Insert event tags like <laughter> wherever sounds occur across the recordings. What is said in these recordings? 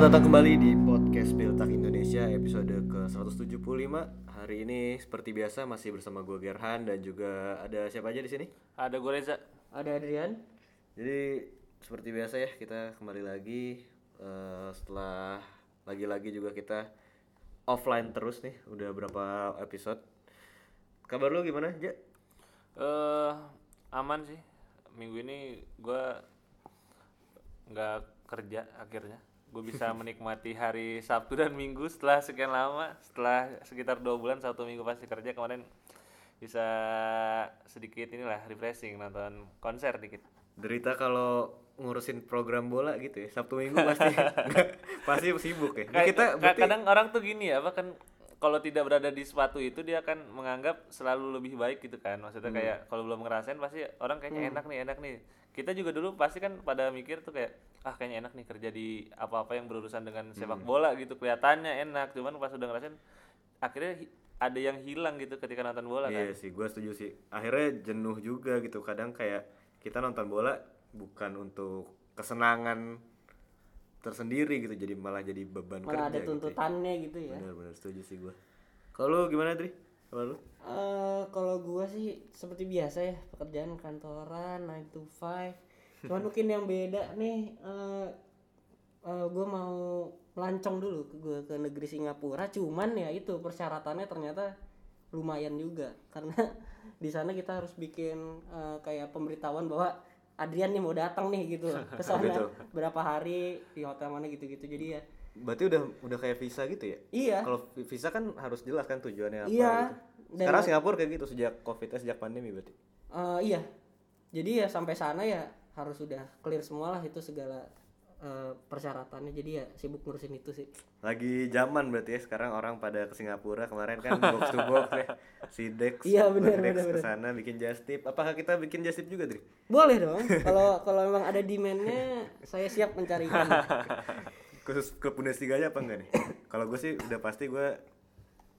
Selamat datang kembali di podcast Piltak Indonesia episode ke-175. Hari ini seperti biasa masih bersama gue Gerhan dan juga ada siapa aja di sini? Ada gue Reza. Ada Adrian. Jadi seperti biasa ya kita kembali lagi eh, setelah lagi-lagi juga kita offline terus nih udah berapa episode. Kabar lu gimana, Ja? Eh aman sih. Minggu ini gue nggak kerja akhirnya. Gue bisa <laughs> menikmati hari Sabtu dan Minggu setelah sekian lama. Setelah sekitar dua bulan satu minggu pasti kerja kemarin bisa sedikit inilah refreshing nonton konser dikit. Derita kalau ngurusin program bola gitu ya Sabtu Minggu <laughs> pasti <laughs> pasti sibuk ya. Kayak- kita berarti kadang orang tuh gini ya, apa kan kalau tidak berada di sepatu itu dia akan menganggap selalu lebih baik gitu kan. Maksudnya kayak kalau belum ngerasain pasti orang kayaknya enak nih, enak nih. Kita juga dulu pasti kan pada mikir tuh kayak ah kayaknya enak nih kerja di apa-apa yang berurusan dengan sepak bola gitu. Kelihatannya enak, cuman pas udah ngerasain akhirnya hi- ada yang hilang gitu ketika nonton bola kan. Iya sih, gue setuju sih. Akhirnya jenuh juga gitu. Kadang kayak kita nonton bola bukan untuk kesenangan tersendiri gitu, jadi malah jadi beban Malah ada kerja. Gitu. tuntutannya gitu ya. Benar-benar setuju sih gue. Kalau lu gimana, Dri? Kalau lu? Eh, kalau gua sih seperti biasa ya pekerjaan kantoran 9 to 5. Cuman mungkin yang beda nih eh eh, gua mau melancong dulu ke gua ke negeri Singapura. Cuman ya itu persyaratannya ternyata lumayan juga karena di sana kita harus bikin eh, kayak pemberitahuan bahwa Adrian nih mau datang nih gitu <laughs> ke sana Gitu. berapa hari di hotel mana gitu-gitu. Jadi ya Berarti udah udah kayak visa gitu ya? iya Kalau vi- visa kan harus jelas kan tujuannya apa Iya. gitu. Dan- Sekarang Singapura kayak gitu sejak Covid sejak pandemi berarti. Eh, iya. Jadi ya sampai sana ya harus sudah clear semua lah itu segala eh, persyaratannya. Jadi ya sibuk ngurusin itu sih. Lagi zaman berarti ya sekarang orang pada ke Singapura kemarin kan <laughs> box to box ya. Si Dex, Iya, benar, Dex benar, ke sana bikin just tip. Apakah kita bikin just tip juga, Dri? Boleh dong. <laughs> Kalau kalau memang ada demandnya, saya siap mencarikan. <laughs> Khusus ke Bundesliga-nya apa enggak nih? <coughs> Kalau gue sih udah pasti gue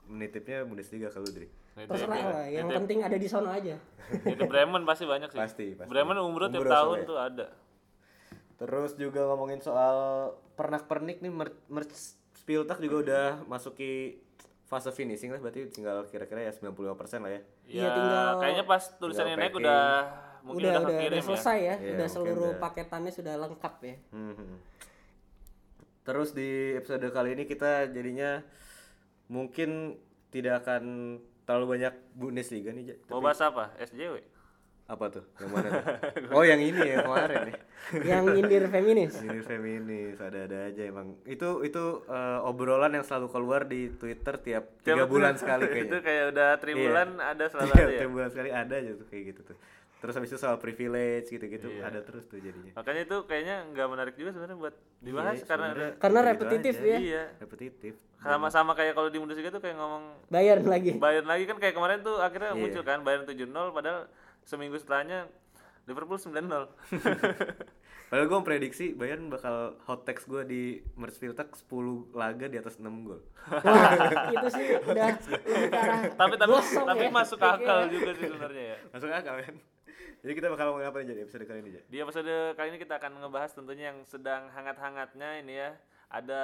menitipnya Bundesliga kalau Dri. Terserah ya. lah. Yang penting ada di sono aja. <laughs> Itu Bremen pasti banyak sih. Pasti, pasti. Bremen umroh tiap tahun soalnya. tuh ada. Terus juga ngomongin soal pernak-pernik nih mer- merch Spieltag juga udah masuki fase finishing lah berarti tinggal kira-kira ya 95% lah ya. Iya, Ya, tinggal- kayaknya pas tulisannya naik udah mungkin udah udah, udah, udah selesai ya. Iya, udah mungkin seluruh udah. paketannya sudah lengkap ya. Hmm. Terus di episode kali ini kita jadinya mungkin tidak akan terlalu banyak Bundesliga nih, ya. Mau bahas apa? SJW. Apa tuh? Yang mana? <laughs> Oh, yang ini ya kemarin ya. <laughs> Yang nyindir feminis. Ini feminis, ada-ada aja emang. Itu itu eh, obrolan yang selalu keluar di Twitter tiap tiga bulan sekali <laughs> itu kayaknya. kayak udah tribulan ada selalu Tiap ada ya. tiap bulan sekali ada aja tuh kayak gitu tuh. Terus habis itu soal privilege gitu-gitu Iya. ada terus tuh jadinya. Makanya itu kayaknya nggak menarik juga sebenarnya buat dibahas Iya, karena Karena repetitif aja. ya. iya Repetitif. sama-sama kayak kalau di Bundesliga tuh kayak ngomong Bayar lagi. Bayern lagi kan kayak kemarin tuh akhirnya Iya. muncul kan Bayern 7-0 padahal seminggu setelahnya Liverpool 9-0. <laughs> Padahal gue prediksi Bayern bakal hot text gue di Merseyside 10 laga di atas 6 gol. Wah, <laughs> itu sih udah lebih tapi tapi tapi ya. masuk akal juga sih sebenarnya ya. Masuk akal kan? Jadi kita bakal ngomongin apa nih jadi episode kali ini Ja? Di episode kali ini kita akan ngebahas tentunya yang sedang hangat-hangatnya ini ya. Ada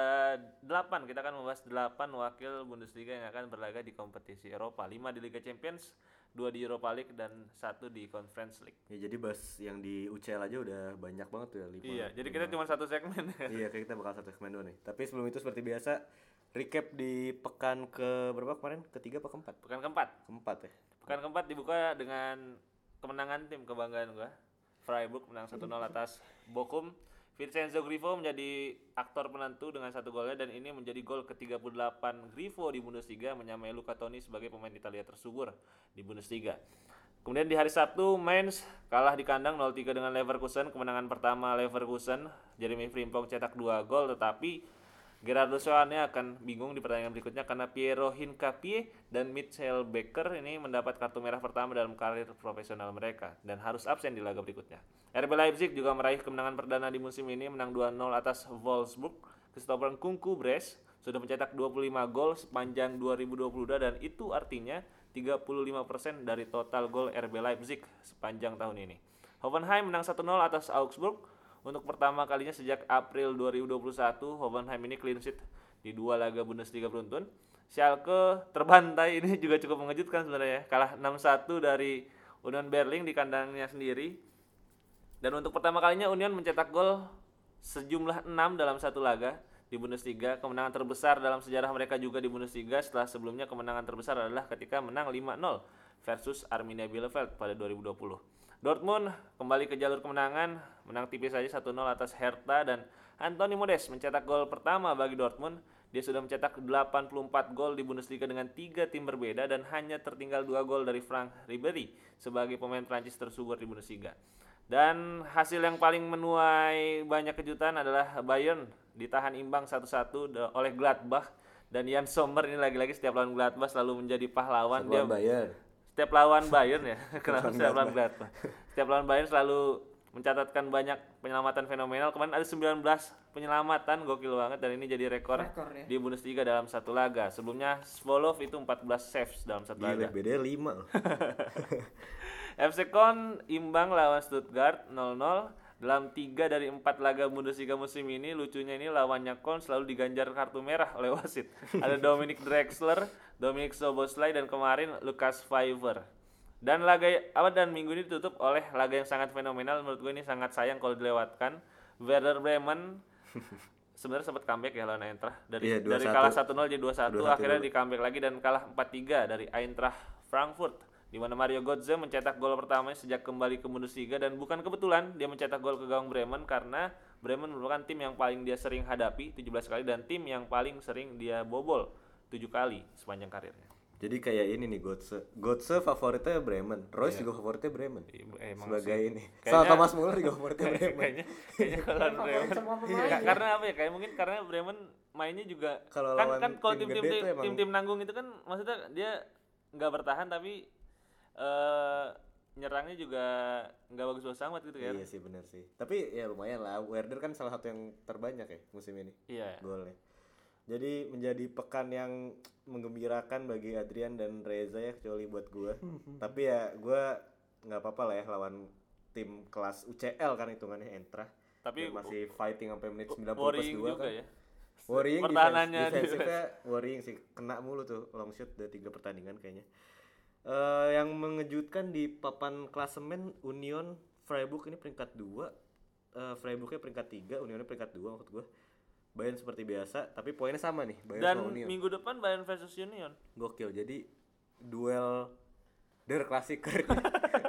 8, kita akan membahas 8 wakil Bundesliga yang akan berlaga di kompetisi Eropa. 5 di Liga Champions, 2 di Europa League dan 1 di Conference League. Ya jadi bahas yang di UCL aja udah banyak banget tuh ya lima. Iya, jadi kita cuma satu segmen. <laughs> iya, kayak kita bakal satu segmen dulu nih. Tapi sebelum itu seperti biasa recap di pekan ke berapa kemarin? Ketiga apa keempat? Pekan keempat. Keempat ya. Pekan keempat dibuka dengan kemenangan tim kebanggaan gua. Freiburg menang 1-0 atas Bochum. Vincenzo Grifo menjadi aktor penentu dengan satu golnya dan ini menjadi gol ke-38 Grifo di Bundesliga menyamai Luca Toni sebagai pemain Italia tersubur di Bundesliga. Kemudian di hari Sabtu Mainz kalah di kandang 0-3 dengan Leverkusen. Kemenangan pertama Leverkusen, Jeremy Frimpong cetak 2 gol tetapi Gerardo Soane akan bingung di pertandingan berikutnya karena Piero Hincapie dan Mitchell Becker ini mendapat kartu merah pertama dalam karir profesional mereka dan harus absen di laga berikutnya. RB Leipzig juga meraih kemenangan perdana di musim ini menang 2-0 atas Wolfsburg. Christopher Kunku Bres sudah mencetak 25 gol sepanjang 2022 dan itu artinya 35% dari total gol RB Leipzig sepanjang tahun ini. Hoffenheim menang 1-0 atas Augsburg. Untuk pertama kalinya sejak April 2021, Hoffenheim ini clean sheet di dua laga Bundesliga beruntun. Schalke terbantai ini juga cukup mengejutkan sebenarnya ya. Kalah 6-1 dari Union Berlin di kandangnya sendiri. Dan untuk pertama kalinya Union mencetak gol sejumlah 6 dalam satu laga di Bundesliga. Kemenangan terbesar dalam sejarah mereka juga di Bundesliga setelah sebelumnya kemenangan terbesar adalah ketika menang 5-0 versus Arminia Bielefeld pada 2020. Dortmund kembali ke jalur kemenangan, menang tipis saja 1-0 atas Hertha dan Anthony Modest mencetak gol pertama bagi Dortmund. Dia sudah mencetak 84 gol di Bundesliga dengan tiga tim berbeda dan hanya tertinggal dua gol dari Frank Ribery sebagai pemain Prancis tersubur di Bundesliga. Dan hasil yang paling menuai banyak kejutan adalah Bayern ditahan imbang satu-satu da- oleh Gladbach dan Jan Sommer ini lagi-lagi setiap lawan Gladbach selalu menjadi pahlawan dia Lawan Bayern. Setiap lawan Bayern ya <laughs> kenapa setiap lawan Gladbach. Setiap lawan Bayern selalu mencatatkan banyak penyelamatan fenomenal. Kemarin ada 19 penyelamatan gokil banget dan ini jadi rekor, Rekor ya. di Bundesliga dalam satu laga. Sebelumnya Svolov itu 14 saves dalam satu laga. Gila, bedanya 5 loh. <laughs> FC Köln imbang lawan Stuttgart 0-0 dalam tiga dari empat laga Bundesliga musim ini lucunya ini lawannya Köln selalu diganjar kartu merah oleh wasit. <laughs> Ada Dominic Drexler, Dominic Soboslai dan kemarin Lucas Favre. Dan laga apa dan minggu ini ditutup oleh laga yang sangat fenomenal. Menurut gue ini sangat sayang kalau dilewatkan. Werder Bremen. <laughs> Sebenarnya sempat comeback ya lawan Eintracht. Dari Iya, dari 2-1. kalah 1-0 jadi 2-1 2-1 akhirnya di comeback lagi dan kalah 4-3 dari Eintracht Frankfurt di mana Mario Götze mencetak gol pertamanya sejak kembali ke Bundesliga dan bukan kebetulan dia mencetak gol ke gawang Bremen karena Bremen merupakan tim yang paling dia sering hadapi 17 kali dan tim yang paling sering dia bobol 7 kali sepanjang karirnya. Jadi kayak ini nih Götze. Götze favoritnya Bremen. Royce juga favoritnya Bremen. Iya, emang Sebagai ini. Kayaknya- Sama Thomas Muller juga favoritnya <laughs> Bremen. kayaknya kayaknya kalau Bremen Iya, ya. karena apa ya kayak mungkin karena Bremen mainnya juga Kalau kan lawan kan kalau tim tim-tim tim-tim nanggung itu kan maksudnya dia nggak bertahan tapi eh nyerangnya juga nggak bagus-bagus amat gitu kan Iya sih benar sih. Tapi ya lumayan lah. Werder kan salah satu yang terbanyak ya musim ini iya golnya. Jadi menjadi pekan yang menggembirakan bagi Adrian dan Reza ya kecuali buat gua. <laughs> Tapi ya gua nggak apa-apa lah ya lawan tim kelas UCL kan hitungannya Entra. Tapi masih fighting sampai menit 90 plus worrying 2 juga kan. ya Worrying Pertahanannya defense, defensifnya worrying sih kena mulu tuh long shoot dari tiga pertandingan kayaknya. Eh yang mengejutkan di papan klasemen Union Freiburg ini peringkat 2. Eh Freiburgnya peringkat 3, Unionnya peringkat 2 maksud gua. Bayern seperti biasa, tapi poinnya sama nih, Bayern dan sama Union. minggu depan Bayern versus Union Gokil. Jadi duel der klassiker. <laughs>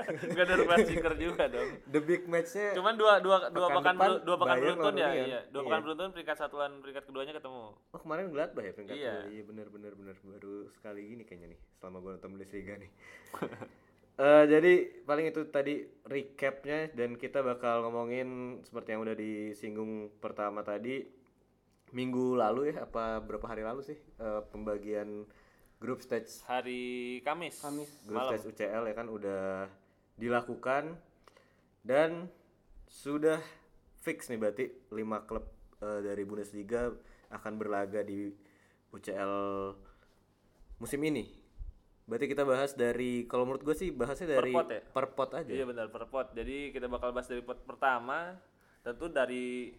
nggak ada klassiker juga dong The big match-nya cuman dua dua dua Pekan pekan depan dua pekan Bayern beruntun ya Union. iya dua Iya. pekan beruntun peringkat satuan peringkat keduanya ketemu Oh kemarin Gladbach ya peringkat Iya. dua. Iya benar benar benar baru sekali gini kayaknya nih selama gue nonton Bundesliga nih. <laughs> Eh jadi paling itu tadi recapnya dan kita bakal ngomongin seperti yang udah disinggung pertama tadi minggu lalu ya apa berapa hari lalu sih eh, pembagian grup stage hari Kamis Kamis. grup malam stage UCL ya kan udah dilakukan dan sudah fix nih berarti 5 klub eh, dari Bundesliga akan berlaga di UCL musim ini. Berarti kita bahas dari kalau menurut gue sih bahasnya dari pot ya? per pot aja. Iya benar per pot. Jadi kita bakal bahas dari pot pertama tentu dari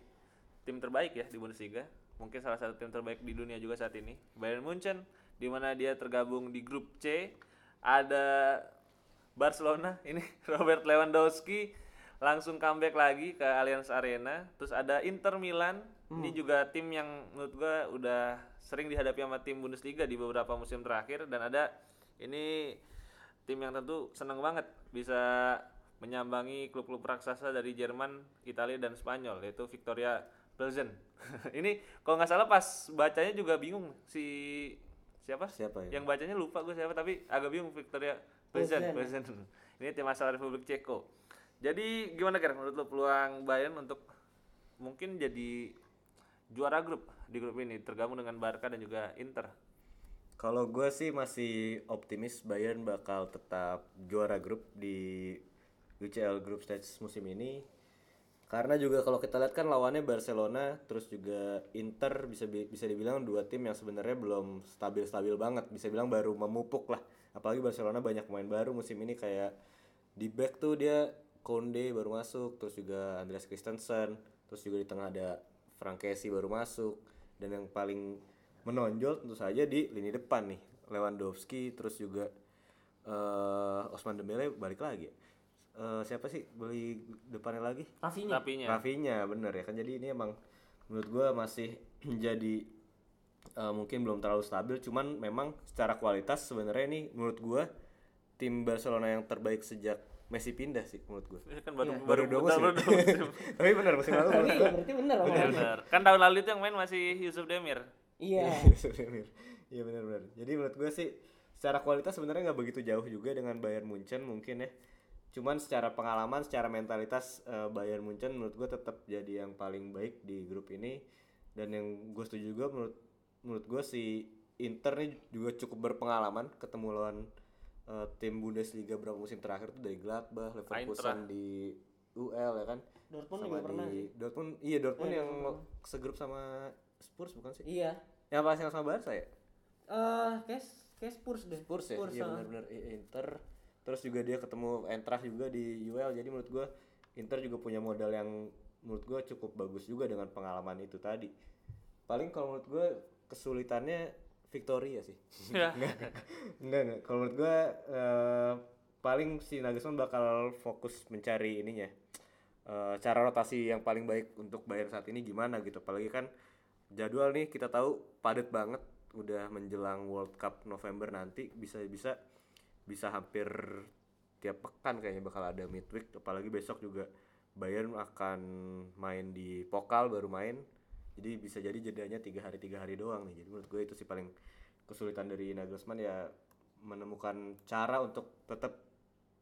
tim terbaik ya di Bundesliga. Mungkin salah satu tim terbaik di dunia juga saat ini. Bayern Munchen di mana dia tergabung di grup C. Ada Barcelona ini <laughs> Robert Lewandowski langsung comeback lagi ke Allianz Arena. Terus ada Inter Milan. Ini juga tim yang menurut gua udah sering dihadapi sama tim Bundesliga di beberapa musim terakhir dan ada ini tim yang tentu senang banget bisa menyambangi klub-klub raksasa dari Jerman, Italia dan Spanyol yaitu Victoria Pilsen. <laughs> ini kalau nggak salah pas bacanya juga bingung si siapa? Siapa ya? Yang bacanya lupa gue siapa tapi agak bingung Victoria Pilsen. Pilsen. <laughs> ini tim asal Republik Ceko. Jadi gimana Ger menurut lo peluang Bayern untuk mungkin jadi juara grup di grup ini tergabung dengan Barca dan juga Inter. Kalau gue sih masih optimis Bayern bakal tetap juara grup di UCL Group Stage musim ini. Karena juga kalau kita lihat kan lawannya Barcelona, terus juga Inter bisa bi- bisa dibilang dua tim yang sebenarnya belum stabil-stabil banget, bisa bilang baru memupuk lah. Apalagi Barcelona banyak pemain baru musim ini kayak di back tuh dia Konde baru masuk, terus juga Andreas Christensen, terus juga di tengah ada Frank Kessie baru masuk dan yang paling menonjol tentu saja di lini depan nih Lewandowski terus juga eh Osman Dembele balik lagi. Eh, siapa sih beli depannya lagi? Rafinya. Rapinya. Rafinya bener ya kan jadi ini emang menurut gua masih <clears throat> jadi eh, mungkin belum terlalu stabil cuman memang secara kualitas sebenarnya ini menurut gua tim Barcelona yang terbaik sejak Messi pindah sih menurut gua Ini kan baru Iya. baru dua musim baru dua musim. <laughs> tapi bener musim lalu Tapi berarti bener omongannya. Bener. Kan tahun lalu itu yang main masih Yusuf Demir. Iya. <laughs> Bener. iya benar-benar jadi menurut gua sih secara kualitas sebenarnya nggak begitu jauh juga dengan Bayern Munchen mungkin ya cuman secara pengalaman secara mentalitas eh, Bayern Munchen menurut gue tetap jadi yang paling baik di grup ini dan yang gue setuju juga menurut menurut gue si Inter nih juga cukup berpengalaman ketemu lawan eh, tim Bundesliga berapa musim terakhir tuh dari Gladbach, Leverkusen di UL ya kan Dortmund sama juga pernah di sih. Dortmund iya Dortmund Iya, yang Dortmund. segrup sama Spurs bukan sih Iya. yang pas yang sama Barca ya Eh, kayak kayak Spurs deh. Spurs ya iya ah. benar-benar I- Inter terus juga dia ketemu Eintracht juga di UL jadi menurut gua Inter juga punya modal yang menurut gua cukup bagus juga dengan pengalaman itu tadi. Paling kalau menurut gua kesulitannya Victoria sih. <laughs> Ya. enggak enggak kalau menurut gua eh, paling si Nagelsmann bakal fokus mencari ininya eh, cara rotasi yang paling baik untuk Bayern saat ini gimana gitu. Apalagi kan jadwal nih kita tahu padat banget udah menjelang World Cup November nanti bisa bisa hampir tiap pekan kayaknya bakal ada midweek. Apalagi besok juga Bayern akan main di Pokal baru main. Jadi bisa jadi jedanya tiga hari tiga hari doang nih. Jadi menurut gue itu sih paling kesulitan dari Nagelsmann ya menemukan cara untuk tetap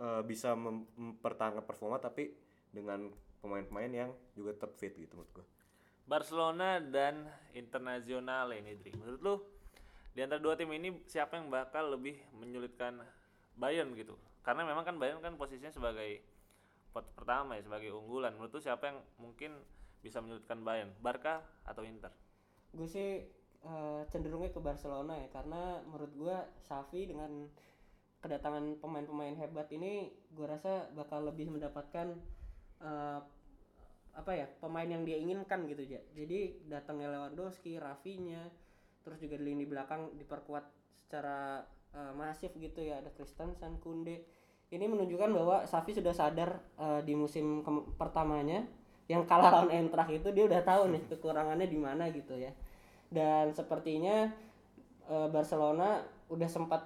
eh, bisa mem- mempertahankan performa tapi dengan pemain-pemain yang juga tetap fit gitu menurut gue. Barcelona dan Internazionale ini, Dri. Menurut lu di antara dua tim ini siapa yang bakal lebih menyulitkan Bayern gitu? Karena memang kan Bayern kan posisinya sebagai pot pertama ya, sebagai unggulan. Menurut lu siapa yang mungkin bisa menyulitkan Bayern? Barca atau Inter? Gue sih eh, cenderungnya ke Barcelona ya karena menurut gue Xavi dengan kedatangan pemain-pemain hebat ini gue rasa bakal lebih mendapatkan eh, apa ya pemain yang dia inginkan gitu ya jadi datangnya Lewandowski, Rafinya terus juga di lini belakang diperkuat secara eh, masif gitu ya ada Christensen, Kunde ini menunjukkan bahwa Xavi sudah sadar eh, di musim pertamanya yang kalah lawan Eintracht itu dia udah tahu nih kekurangannya di mana gitu ya dan sepertinya eh, Barcelona udah sempat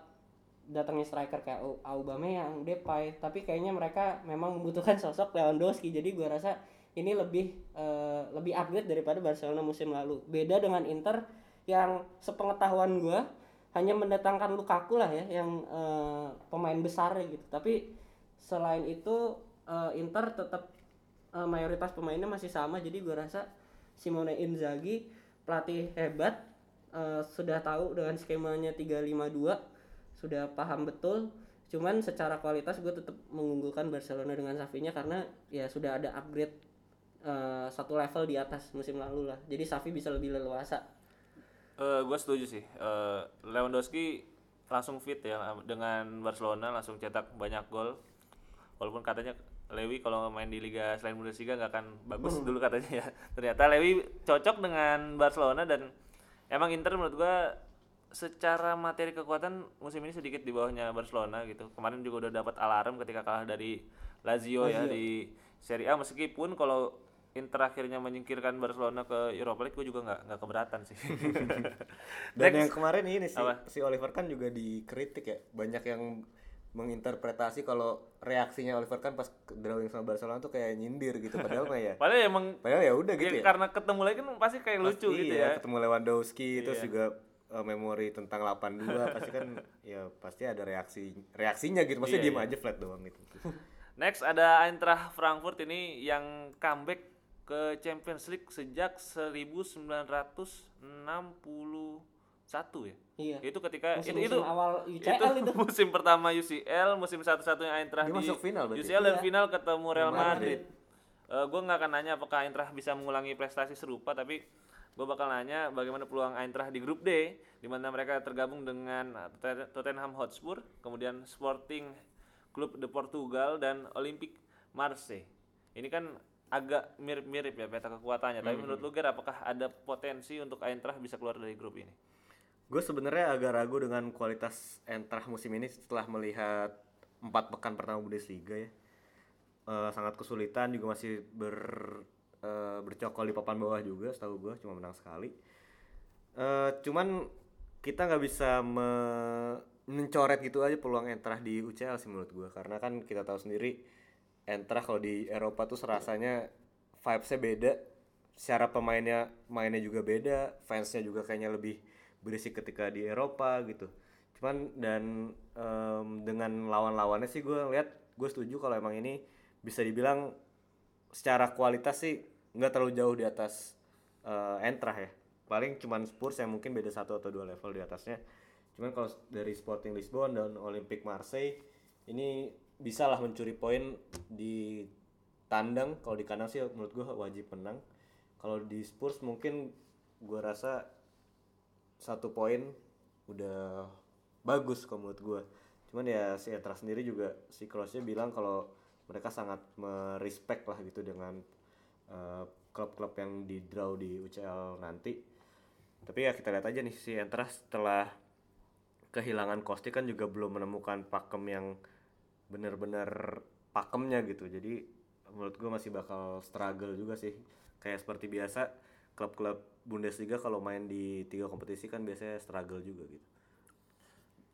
datangnya striker kayak Au- Aubameyang, Depay, tapi kayaknya mereka memang membutuhkan sosok Lewandowski. Jadi gua rasa ini lebih eh, lebih upgrade daripada Barcelona musim lalu. Beda dengan Inter yang sepengetahuan gua hanya mendatangkan Lukaku lah ya yang eh, pemain besar gitu. Tapi selain itu eh, Inter tetap eh, mayoritas pemainnya masih sama. Jadi gua rasa Simone Inzaghi pelatih hebat eh, sudah tahu dengan skemanya 352 sudah paham betul cuman secara kualitas gue tetap mengunggulkan Barcelona dengan Xavi-nya karena ya sudah ada upgrade eh, satu level di atas musim lalu lah jadi Xavi bisa lebih leluasa Eh gue setuju sih. Eh, Lewandowski langsung fit ya dengan Barcelona langsung cetak banyak gol. Walaupun katanya Lewi kalau main di liga selain Bundesliga nggak akan bagus dulu katanya ya. <laughs> Ternyata Lewi cocok dengan Barcelona dan emang Inter menurut gua secara materi kekuatan musim ini sedikit di bawahnya Barcelona gitu. Kemarin juga udah dapat alarm ketika kalah dari Lazio, ya di Serie A meskipun kalau Inter akhirnya menyingkirkan Barcelona ke Europa League gue juga nggak nggak keberatan sih. <laughs> Dan Next. yang kemarin ini si, Apa? si Oliver kan juga dikritik ya. Banyak yang menginterpretasi kalau reaksinya Oliver kan pas drawing sama Barcelona tuh kayak nyindir gitu padahal mah ya. <laughs> Padahal emang Padahal ya udah gitu ya, ya. karena ketemu lagi kan pasti kayak lucu Pasti gitu iya, ya. ketemu Lewandowski terus Iya. juga eh, memori tentang 82 <laughs> pasti kan ya pasti ada reaksi reaksinya gitu. Pasti Iya, diem iya. aja flat doang gitu. Next ada Eintracht Frankfurt ini yang comeback ke Champions League sejak 1961 ya. iya Itu ketika musim, itu itu awal UCL itu, <laughs> musim pertama UCL, musim satu-satunya Eintracht Dia di masuk final berarti? UCL dan Iya. final ketemu Real Madrid. gue nggak akan nanya apakah Eintracht bisa mengulangi prestasi serupa, tapi gue bakal nanya bagaimana peluang Eintracht di grup D, di mana mereka tergabung dengan uh, Tot- Tottenham Hotspur, kemudian Sporting Club de Portugal dan Olympique Marseille. Ini kan agak mirip-mirip ya peta kekuatannya. Tapi menurut lu Ger apakah ada potensi untuk Eintracht bisa keluar dari grup ini? Gue sebenarnya agak ragu dengan kualitas Eintracht musim ini setelah melihat empat pekan pertama Bundesliga ya. Eh, sangat kesulitan juga masih ber eh, bercokol di papan bawah juga setahu gue cuma menang sekali. Eh, cuman kita nggak bisa me- mencoret gitu aja peluang Eintracht di UCL sih menurut gue karena kan kita tahu sendiri Eintracht kalau di Eropa tuh serasanya vibesnya beda secara pemainnya mainnya juga beda fansnya juga kayaknya lebih berisik ketika di Eropa gitu. Cuman dan em, dengan lawan-lawannya sih gue lihat gue setuju kalau emang ini bisa dibilang secara kualitas sih nggak terlalu jauh di atas eh, Eintracht ya. Paling cuman Spurs yang mungkin beda satu atau dua level di atasnya. Cuman kalau dari Sporting Lisbon dan Olympique Marseille ini bisa lah mencuri poin di tandang. Kalau di kandang sih menurut gue wajib menang. Kalau di Spurs mungkin gue rasa satu poin udah bagus kalau menurut gue cuman ya si Etra sendiri juga si Kroosnya bilang kalau mereka sangat merespek lah gitu dengan eh, klub-klub yang di draw di UCL nanti. Tapi ya kita lihat aja nih si Entra setelah kehilangan Kosti kan juga belum menemukan pakem yang bener-bener pakemnya gitu jadi menurut gue masih bakal struggle juga sih kayak seperti biasa klub-klub Bundesliga kalau main di tiga kompetisi kan biasanya struggle juga gitu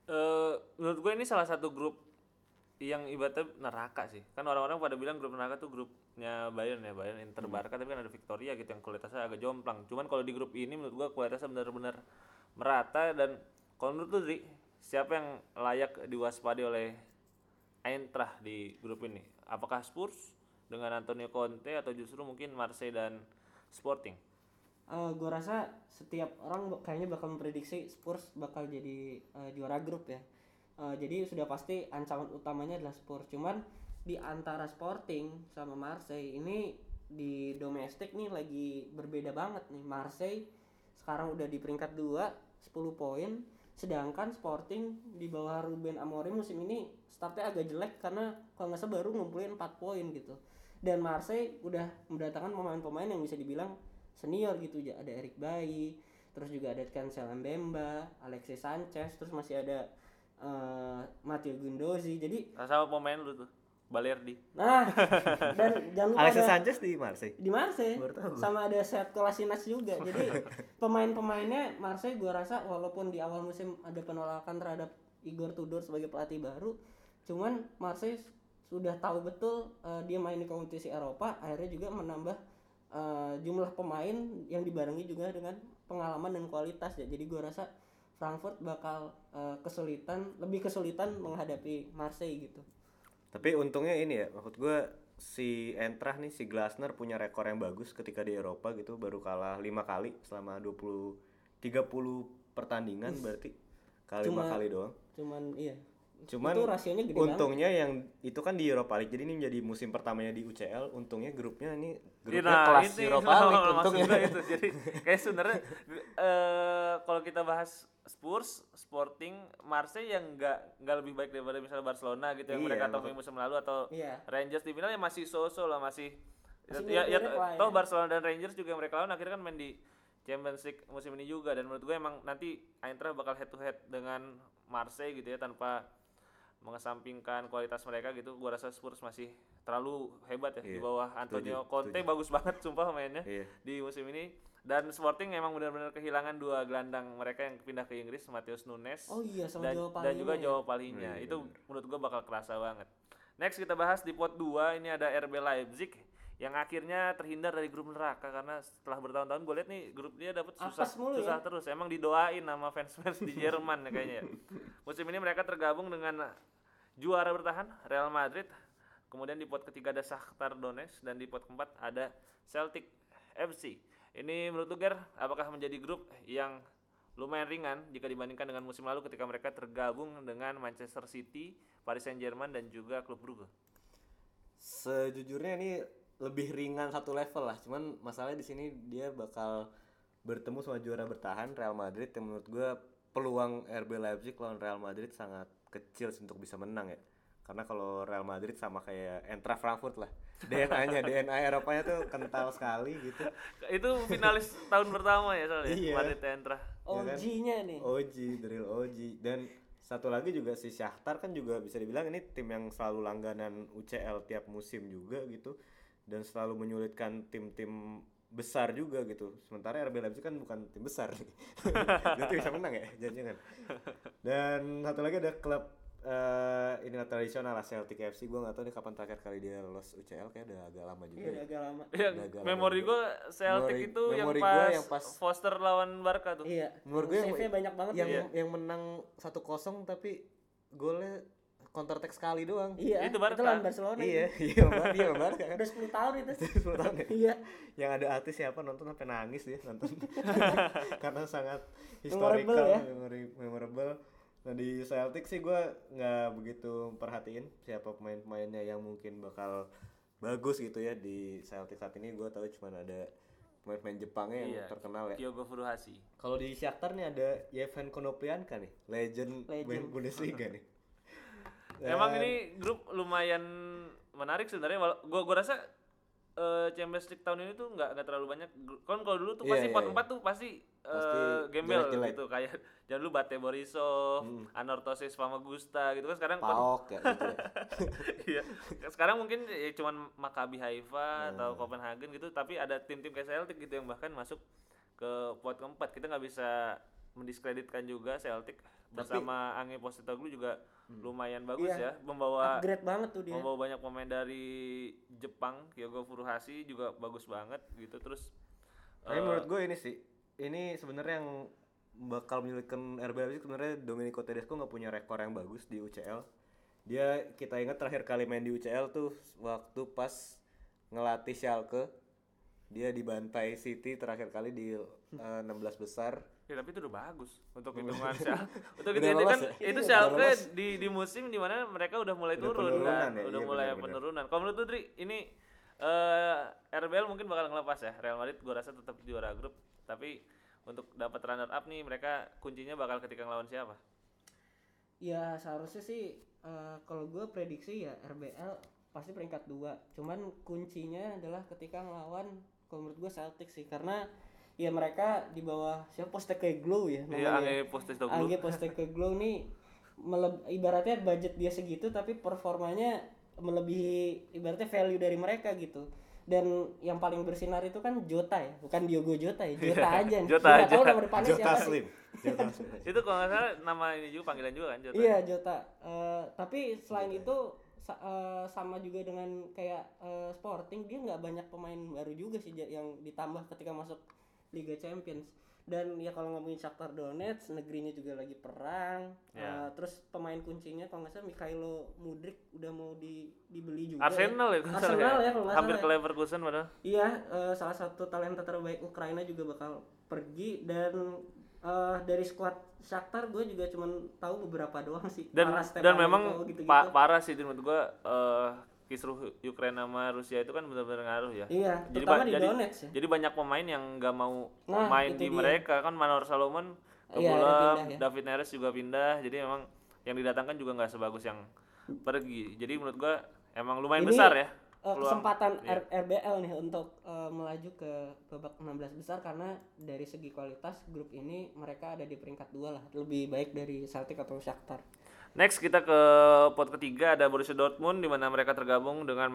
Eh, menurut gue ini salah satu grup yang ibaratnya neraka sih. Kan orang-orang pada bilang grup neraka tuh grupnya Bayern ya, Bayern Inter Barca tapi kan ada Victoria gitu yang kualitasnya agak jomplang. Cuman kalau di grup ini menurut gue kualitasnya benar-benar merata dan kalau menurut lu siapa yang layak diwaspadai oleh Eintracht di grup ini? Apakah Spurs dengan Antonio Conte atau justru mungkin Marseille dan Sporting? gue Eh, rasa setiap orang kayaknya bakal memprediksi Spurs bakal jadi eh, juara grup ya. Eh, jadi sudah pasti ancaman utamanya adalah Spurs. Cuman di antara Sporting sama Marseille ini di domestik nih lagi berbeda banget nih. Marseille sekarang udah di peringkat 2 10 poin sedangkan Sporting di bawah Ruben Amorim musim ini startnya agak jelek karena kalau nggak salah baru ngumpulin 4 poin gitu. Dan Marseille udah mendatangkan pemain-pemain yang bisa dibilang senior gitu. Ya ada Eric Bailly terus juga ada Cancel Mbemba Alexis Sanchez terus masih ada eh Matteo Gundozi jadi Sama pemain lu tuh, Balerdi. nah dan <laughs> jangan lupa Alexis ada- Sanchez di Marseille. Di Marseille. Sama ada Seat Kolasinac juga. Jadi <laughs> pemain-pemainnya Marseille gua rasa walaupun di awal musim ada penolakan terhadap Igor Tudor sebagai pelatih baru cuman Marseille sudah tahu betul eh, dia main di kompetisi Eropa akhirnya juga menambah eh, jumlah pemain yang dibarengi juga dengan pengalaman dan kualitas ya. Jadi gua rasa Frankfurt bakal eh, kesulitan lebih kesulitan menghadapi Marseille gitu Tapi untungnya ini ya, maksud gue si Entrah nih si Glasner punya rekor yang bagus ketika di Eropa gitu baru kalah lima kali selama 20 30 pertandingan berarti. Kali lima kali doang. cuman iya Cuman itu rasionya gede banget untungnya yang itu kan di Europa League jadi ini menjadi musim pertamanya di UCL untungnya grupnya ini grupnya kelas ini Europa League <laughs> maksud untungnya. itu. Jadi kayak sebenarnya eh kalau kita bahas Spurs, Sporting, Marseille yang nggak nggak lebih baik daripada misalnya Barcelona gitu yang Iya, mereka temui musim lalu atau Iya. Rangers di final ya masih so-so lah masih Masih ya, ya, ya. toh Barcelona dan Rangers juga yang mereka lawan akhirnya kan main di Champions League musim ini juga dan menurut gue emang nanti Eintracht bakal head to head dengan Marseille gitu ya tanpa mengesampingkan kualitas mereka gitu gua rasa Spurs masih terlalu hebat ya di Iya, bawah Antonio setuju, Conte setuju. bagus banget sumpah mainnya Iya. di musim ini dan Sporting emang benar-benar kehilangan dua gelandang mereka yang pindah ke Inggris Mateus Nunes Oh iya sama dan, Joao dan juga ya. Joao Palhinha Iya, itu menurut gua bakal kerasa banget next kita bahas di pot 2 ini ada RB Leipzig yang akhirnya terhindar dari grup neraka karena setelah bertahun-tahun gue lihat nih grup dia dapat susah mulu susah ya. terus emang didoain sama fans-fans di Jerman ya kayaknya ya. <laughs> musim ini mereka tergabung dengan juara bertahan Real Madrid kemudian di pot ketiga ada Shakhtar Donetsk dan di pot keempat ada Celtic FC ini menurut lu Ger apakah menjadi grup yang lumayan ringan jika dibandingkan dengan musim lalu ketika mereka tergabung dengan Manchester City, Paris Saint-Germain dan juga klub Brugge. Sejujurnya ini lebih ringan satu level lah, cuman masalahnya di sini dia bakal bertemu sama juara bertahan Real Madrid yang menurut gue peluang RB Leipzig lawan Real Madrid sangat kecil sih untuk bisa menang ya. karena kalau Real Madrid sama kayak Eintracht Frankfurt lah <laughs> DNA-nya DNA Eropanya tuh kental sekali gitu Itu finalis <laughs> tahun pertama ya soalnya. Iya. Madrid Entra. OG-nya nih. OG drill OG dan satu lagi juga si Shakhtar kan juga bisa dibilang ini tim yang selalu langganan UCL tiap musim juga gitu dan selalu menyulitkan tim-tim besar juga gitu sementara RB Leipzig kan bukan tim besar berarti <laughs> bisa menang ya jangan-jangan dan satu lagi ada klub eh inilah tradisional lah Celtic FC gue nggak tahu nih kapan terakhir kali dia lolos UCL kayak udah agak lama juga Iya, ya. udah agak lama. Yang Udah agak memori gue Celtic Memori- itu yang memori pas, gua yang pas- Foster lawan Barca tuh. Iya. menurut gue yang, Save-nya banyak banget yang tuh. yang menang 1-0 tapi golnya counter attack sekali doang Iya. Itu Barca. lawan Barcelona. iya itu. iya Mbak, iya Mbak, kan Udah 10 tahun itu. 10 tahun ya Iya. yang ada artis siapa nonton sampai nangis dia nonton <laughs> karena sangat Memorable historical ya. memori- memorable nah di Celtic sih gue nggak begitu perhatiin siapa pemain-pemainnya yang mungkin bakal bagus gitu ya di Celtic saat ini gue tahu cuma ada pemain-pemain Jepangnya yang Iya. terkenal ya Kyogo Furuhashi. kalau di Shakhtar nih ada Yevhen Konoplyanka nih legend, Legend. Bundesliga nih Emang Dan- ini grup lumayan menarik sebenarnya. Gua gua rasa eh, Champions League tahun ini tuh nggak nggak terlalu banyak. Kan kalau dulu tuh Iya, pasti iya, pot iya. empat tuh pasti, Pasti eh, gembel jelek-jelek. gitu kayak jangan lu Bate Borisov, Hmm. Anorthosis Famagusta gitu kan sekarang pot- Paok ya gitu ya <laughs> Iya. Sekarang mungkin ya cuman Maccabi Haifa Hmm. atau Copenhagen gitu, tapi ada tim-tim kayak Celtic gitu yang bahkan masuk ke pot keempat. Kita nggak bisa mendiskreditkan juga Celtic bersama Ange Postecoglou juga lumayan bagus Iya. ya, membawa Upgrade banget tuh dia. membawa banyak pemain dari Jepang, Kyogo Furuhashi juga bagus banget gitu. Terus Tapi eh, menurut gue ini sih, ini sebenarnya yang bakal menyulitkan RB Leipzig sebenarnya Domenico Tedesco nggak punya rekor yang bagus di UCL. Dia kita ingat terakhir kali main di UCL tuh waktu pas ngelatih Schalke. Dia dibantai City terakhir kali di eh, 16 besar. Ya tapi itu udah bagus untuk hitungan Schalke. <laughs> Untuk itu kan ya? itu Iya, Schalke di di musim di mana mereka udah mulai Udah turun penurunan kan, ya, udah iya, mulai benar-benar. penurunan. Kalau menurut Dri, ini eh RBL mungkin bakal ngelepas ya. Real Madrid gua rasa tetap juara grup, tapi untuk dapat runner up nih mereka kuncinya bakal ketika ngelawan siapa? Ya seharusnya sih eh, kalau gue prediksi ya RBL pasti peringkat dua. Cuman kuncinya adalah ketika ngelawan kalau menurut gue Celtic sih karena ya mereka di bawah siapa Postecoglou ya Iya, namanya. Ange Postecoglou. Angge Postecoglou nih meleb- ibaratnya budget dia segitu tapi performanya melebihi ibaratnya value dari mereka gitu. Dan yang paling bersinar itu kan Jota ya, bukan Diogo Jota ya, Jota aja nih. Jota aja. tahu nama depannya Jota siapa sih. Slim. Jota Slim. <laughs> Itu kalau nggak salah nama ini juga panggilan juga kan Jota. Iya Jota. Eh, tapi selain itu sa- eh, sama juga dengan kayak eh, Sporting dia nggak banyak pemain baru juga sih yang ditambah ketika masuk Liga Champions. Dan ya kalau ngomongin Shakhtar Donetsk, negerinya juga lagi perang. Ya. Eh, terus pemain kuncinya kalau nggak salah Mikhailo Mudrik udah mau di, dibeli juga. Arsenal ya, kalau nggak salah Arsenal ya kalau nggak Hampir salah ke ya. Leverkusen padahal. Iya, eh, salah satu talenta terbaik Ukraina juga bakal pergi dan eh, dari skuad Shakhtar gue juga cuman tahu beberapa doang sih. dan dan memang gitu-gitu. pa- parah sih menurut gua eh kisruh Ukraina sama Rusia itu kan benar-benar ngaruh ya. Iya, Jadi terutama ba- di jadi, Donetsk ya. jadi banyak pemain yang nggak mau Nah, main di dia. mereka kan Manor Salomon ke Iya, pindah ya. David Neres juga pindah. Jadi memang yang didatangkan juga nggak sebagus yang pergi. Jadi menurut gua emang lumayan Ini, besar ya. peluang- kesempatan iya. RBL nih untuk eh, melaju ke babak 16 besar karena dari segi kualitas grup ini mereka ada di peringkat dua lah, lebih baik dari Celtic atau Shakhtar. Next kita ke pot ketiga ada Borussia Dortmund di mana mereka tergabung dengan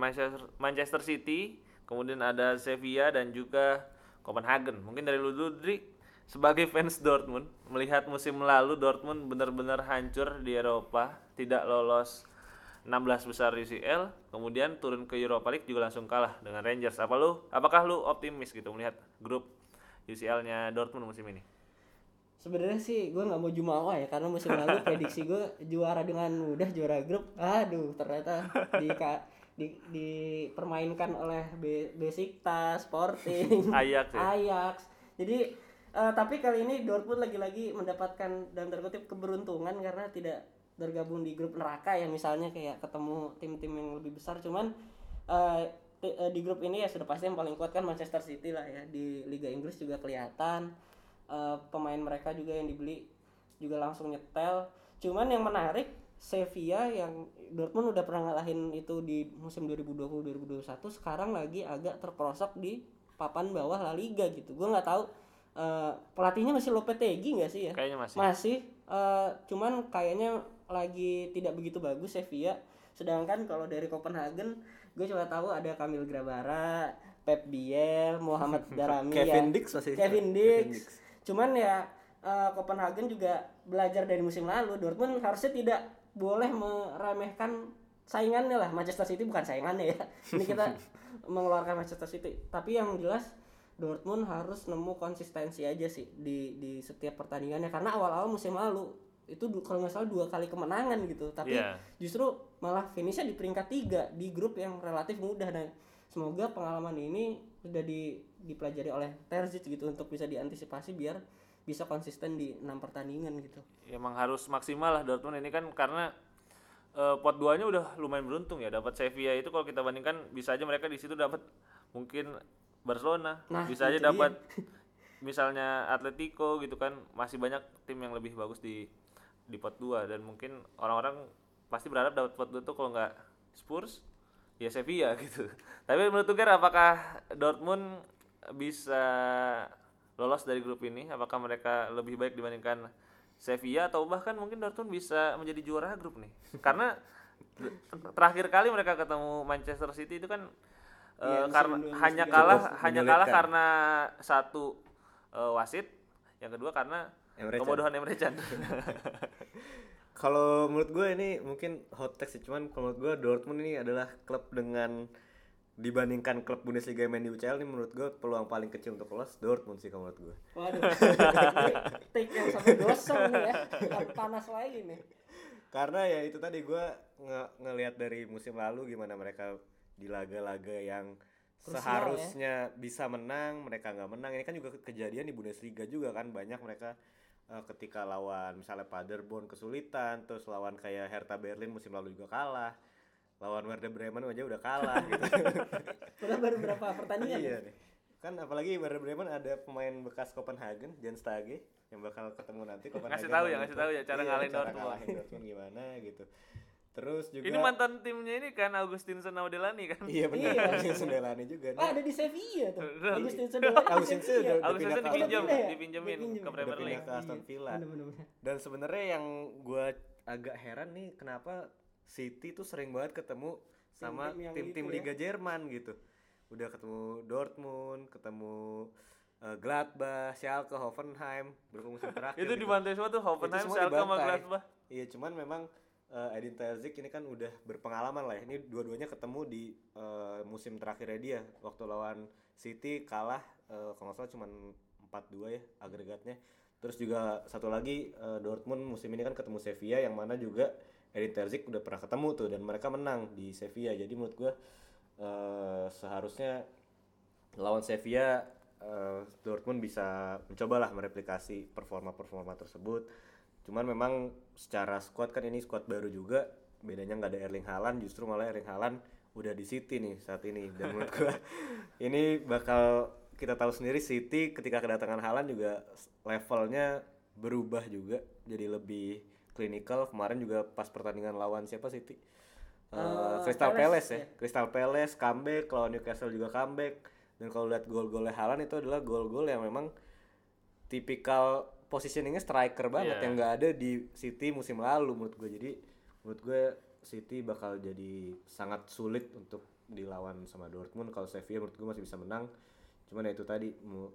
Manchester, City, kemudian ada Sevilla dan juga Copenhagen. Mungkin dari lu dulu, Dri, sebagai fans Dortmund melihat musim lalu Dortmund benar-benar hancur di Eropa, tidak lolos 16 besar UCL, kemudian turun ke Europa League juga langsung kalah dengan Rangers. Apa lu? Apakah lu optimis gitu melihat grup UCL-nya Dortmund musim ini? Sebenarnya sih gue nggak mau jumawa ya karena musim lalu prediksi gue juara dengan mudah juara grup. Aduh ternyata di di dipermainkan oleh Be- Besiktas, Sporting, <laughs> Ajax ya? Ajax. Jadi eh, tapi kali ini Dortmund lagi-lagi mendapatkan dalam tanda kutip keberuntungan karena tidak bergabung di grup neraka ya misalnya kayak ketemu tim-tim yang lebih besar cuman eh, di grup ini ya sudah pasti yang paling kuat kan Manchester City lah ya di Liga Inggris juga kelihatan Eh, pemain mereka juga yang dibeli juga langsung nyetel cuman yang menarik Sevilla yang Dortmund udah pernah ngalahin itu di musim 2020-2021 sekarang lagi agak terperosok di papan bawah La Liga gitu. Gue nggak tahu eh, pelatihnya masih Lopetegui nggak sih ya? Kayaknya masih. Masih, eh, cuman kayaknya lagi tidak begitu bagus Sevilla. Sedangkan kalau dari Copenhagen, gue cuma tahu ada Kamil Grabara, Pep Biel, Muhammad <laughs> Darami Kevin ya. Dix masih Kevin Kevin Dix. Cuman ya eh, Copenhagen juga belajar dari musim lalu. Dortmund harusnya tidak boleh meremehkan saingannya lah. Manchester City bukan saingannya ya. <laughs> Ini kita mengeluarkan Manchester City. Tapi yang jelas Dortmund harus nemu konsistensi aja sih di di setiap pertandingannya karena awal-awal musim lalu itu kalau nggak salah dua kali kemenangan gitu tapi Iya. justru malah finishnya di peringkat tiga di grup yang relatif mudah dan semoga pengalaman ini sudah di, dipelajari oleh Terzic gitu untuk bisa diantisipasi biar bisa konsisten di enam pertandingan gitu. Emang harus maksimal lah Dortmund ini kan karena eh, pot duanya udah lumayan beruntung ya. Dapat Sevilla itu kalau kita bandingkan bisa aja mereka di situ dapat mungkin Barcelona Nah, bisa aja dapat <laughs> misalnya Atletico gitu kan. Masih banyak tim yang lebih bagus di di pot 2 dan mungkin orang-orang pasti berharap dapat pot 2 tuh kalau nggak Spurs ya Sevilla <laughs> gitu. Tapi menurut Tuger apakah Dortmund bisa lolos dari grup ini? Apakah mereka lebih baik dibandingkan Sevilla? Atau bahkan mungkin Dortmund bisa menjadi juara grup nih? <laughs> Karena terakhir kali mereka ketemu Manchester City itu kan Iya, musim karena hanya kalah hanya kalah karena satu eh, wasit yang kedua karena Emre kebodohan Emre Can <laughs> Kalau menurut gue ini mungkin hot take sih, cuman kalau menurut gue Dortmund ini adalah klub dengan dibandingkan klub Bundesliga yang main di UCL ini menurut gue peluang paling kecil untuk lolos Dortmund sih kalau menurut gue. waduh <laughs> take yang sampai gosong nih ya panas lagi nih Karena ya itu tadi gue nge ngelihat dari musim lalu gimana mereka di laga-laga yang Krusial, seharusnya bisa menang mereka nggak menang. Ini kan juga kejadian di Bundesliga juga kan banyak mereka eh, ketika lawan misalnya Paderborn kesulitan, terus lawan kayak Hertha Berlin musim lalu juga kalah. Lawan Werder Bremen aja udah kalah <laughs> gitu. udah baru berapa pertandingan iya ya? nih. Kan apalagi Werder Bremen ada pemain bekas Copenhagen, Jan Stage yang bakal ketemu nanti Copenhagen. Ngasih tahu ya, ngasih tahu ya cara Iya, ngalahin cara Dortmund. ngalahin Dortmund gimana gitu. Terus juga ini mantan timnya ini kan Augustinson Naudelani kan Iya benar, Iya. Agustin Sundelani juga. Ah, ada di Sevilla tuh. Udah. Agustin Sudela di Agustin Sevilla. Sudela. Udah ke dipinjam Villa ya? dipinjemin Dipinjem. ke Premier League ke Aston Villa. Bener-bener. Dan sebenarnya yang gua agak heran nih kenapa City tuh sering banget ketemu sama Tim-tim yang tim-tim itu ya. Liga Jerman gitu. Udah ketemu Dortmund, ketemu eh, Gladbach, Schalke, Hoffenheim, musim <laughs> terakhir. itu di gitu. bantai semua tuh Hoffenheim, Schalke sama. Gladbach Iya, cuman memang eh, Edin Terzic ini kan udah berpengalaman lah ya. Ini dua-duanya ketemu di eh, musim terakhirnya dia waktu lawan City kalah eh, kalau nggak salah cuman 4-2 ya agregatnya. Terus juga satu lagi eh, Dortmund musim ini kan ketemu Sevilla yang mana juga Edin Terzic udah pernah ketemu tuh dan mereka menang di Sevilla. Jadi menurut gua eh, seharusnya lawan Sevilla Dortmund bisa mencobalah mereplikasi performa-performa tersebut. Cuman memang secara squad kan ini squad baru juga, bedanya nggak ada Erling Haaland, justru malah Erling Haaland udah di City nih saat ini. Dan menurut gua <laughs> ini bakal kita tahu sendiri City ketika kedatangan Haaland juga levelnya berubah juga jadi lebih klinikal. Kemarin juga pas pertandingan lawan siapa City? Eh, Crystal Palace, Palace, ya. ya. Crystal Palace comeback, lawan Newcastle juga comeback. Dan kalau lihat gol-golnya Haaland itu adalah gol-gol yang memang tipikal positioningnya striker banget Iya. yang nggak ada di City musim lalu menurut gue. Jadi menurut gue City bakal jadi sangat sulit untuk dilawan sama Dortmund. Kalau Sevilla menurut gue masih bisa menang. Cuman ya itu tadi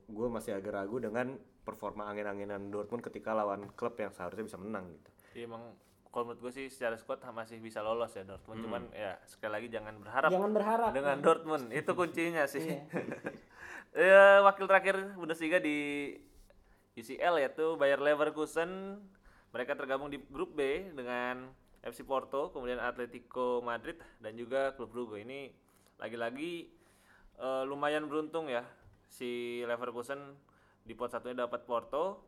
gue masih agak ragu dengan performa angin-anginan Dortmund ketika lawan klub yang seharusnya bisa menang gitu. Iya emang kalau menurut gue sih secara squad masih bisa lolos ya Hmm. Dortmund cuman ya sekali lagi jangan berharap Jangan berharap. dengan Dortmund itu kuncinya sih Iya. ya <laughs> wakil terakhir Bundesliga di UCL yaitu Bayer Leverkusen. Mereka tergabung di grup B dengan FC Porto kemudian Atletico Madrid dan juga klub Brugge. Ini lagi-lagi eh, lumayan beruntung ya si Leverkusen di pot satunya dapat Porto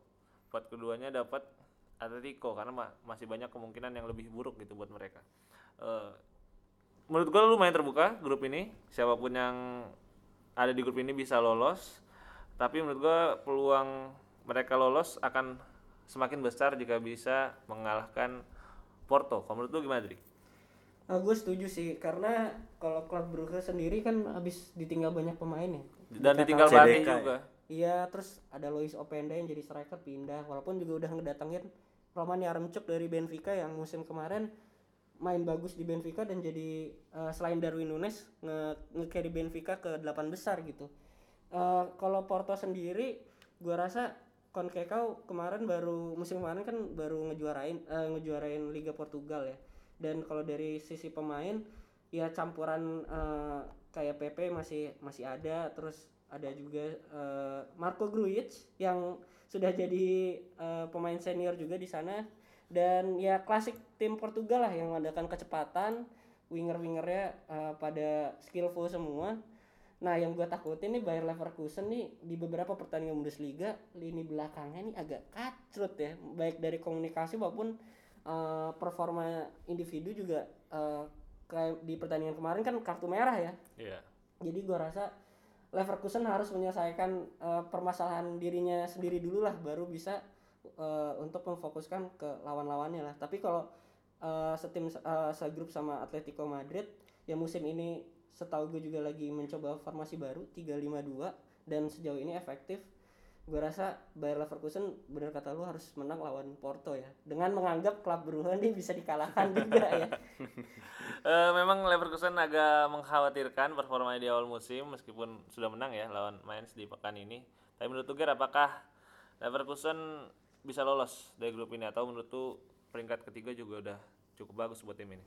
pot keduanya dapat Atletico karena ma- masih banyak kemungkinan yang lebih buruk gitu buat mereka. Eh, menurut gue lumayan terbuka grup ini. Siapa pun yang ada di grup ini bisa lolos. Tapi menurut gue peluang mereka lolos akan semakin besar jika bisa mengalahkan Porto. Kalau menurut lu gimana, Dri? gue setuju sih karena kalau klub Brugge sendiri kan habis ditinggal banyak pemain ya. Dan ditinggal CDK pelatih ya. juga. Iya, terus ada Lois Openda yang jadi striker pindah walaupun juga udah ngedatengin Roman Yaremchuk dari Benfica yang musim kemarin main bagus di Benfica dan jadi eh, selain Darwin Nunes nge, nge-carry Benfica ke delapan besar gitu. Eh, kalau Porto sendiri gua rasa Concacao kemarin baru musim kemarin kan baru ngejuarain eh, ngejuarain Liga Portugal ya. Dan kalau dari sisi pemain ya campuran eh, kayak PP masih masih ada. Terus ada juga eh, Marco Grujic yang sudah jadi eh, pemain senior juga di sana. Dan ya klasik tim Portugal lah yang mengandalkan kecepatan winger-wingernya eh, pada skillful semua nah yang gue takutin nih Bayer Leverkusen nih di beberapa pertandingan Bundesliga lini belakangnya nih agak kacrut ya. Baik dari komunikasi maupun eh, performa individu juga eh, kayak di pertandingan kemarin kan kartu merah ya. Iya. jadi gua rasa Leverkusen harus menyelesaikan eh, permasalahan dirinya sendiri dulu lah baru bisa eh, untuk memfokuskan ke lawan-lawannya lah. Tapi kalau eh, setim eh, segrup sama Atletico Madrid ya musim ini setahu gue juga lagi mencoba formasi baru 352 dan sejauh ini efektif gue rasa Bayer Leverkusen benar kata lu harus menang lawan Porto ya dengan menganggap klub Brugge ini bisa dikalahkan <laughs> juga ya Eh, memang Leverkusen agak mengkhawatirkan performanya di awal musim meskipun sudah menang ya lawan Mainz di pekan ini. Tapi menurut Tuger apakah Leverkusen bisa lolos dari grup ini atau menurut tuh peringkat ketiga juga udah cukup bagus buat tim ini?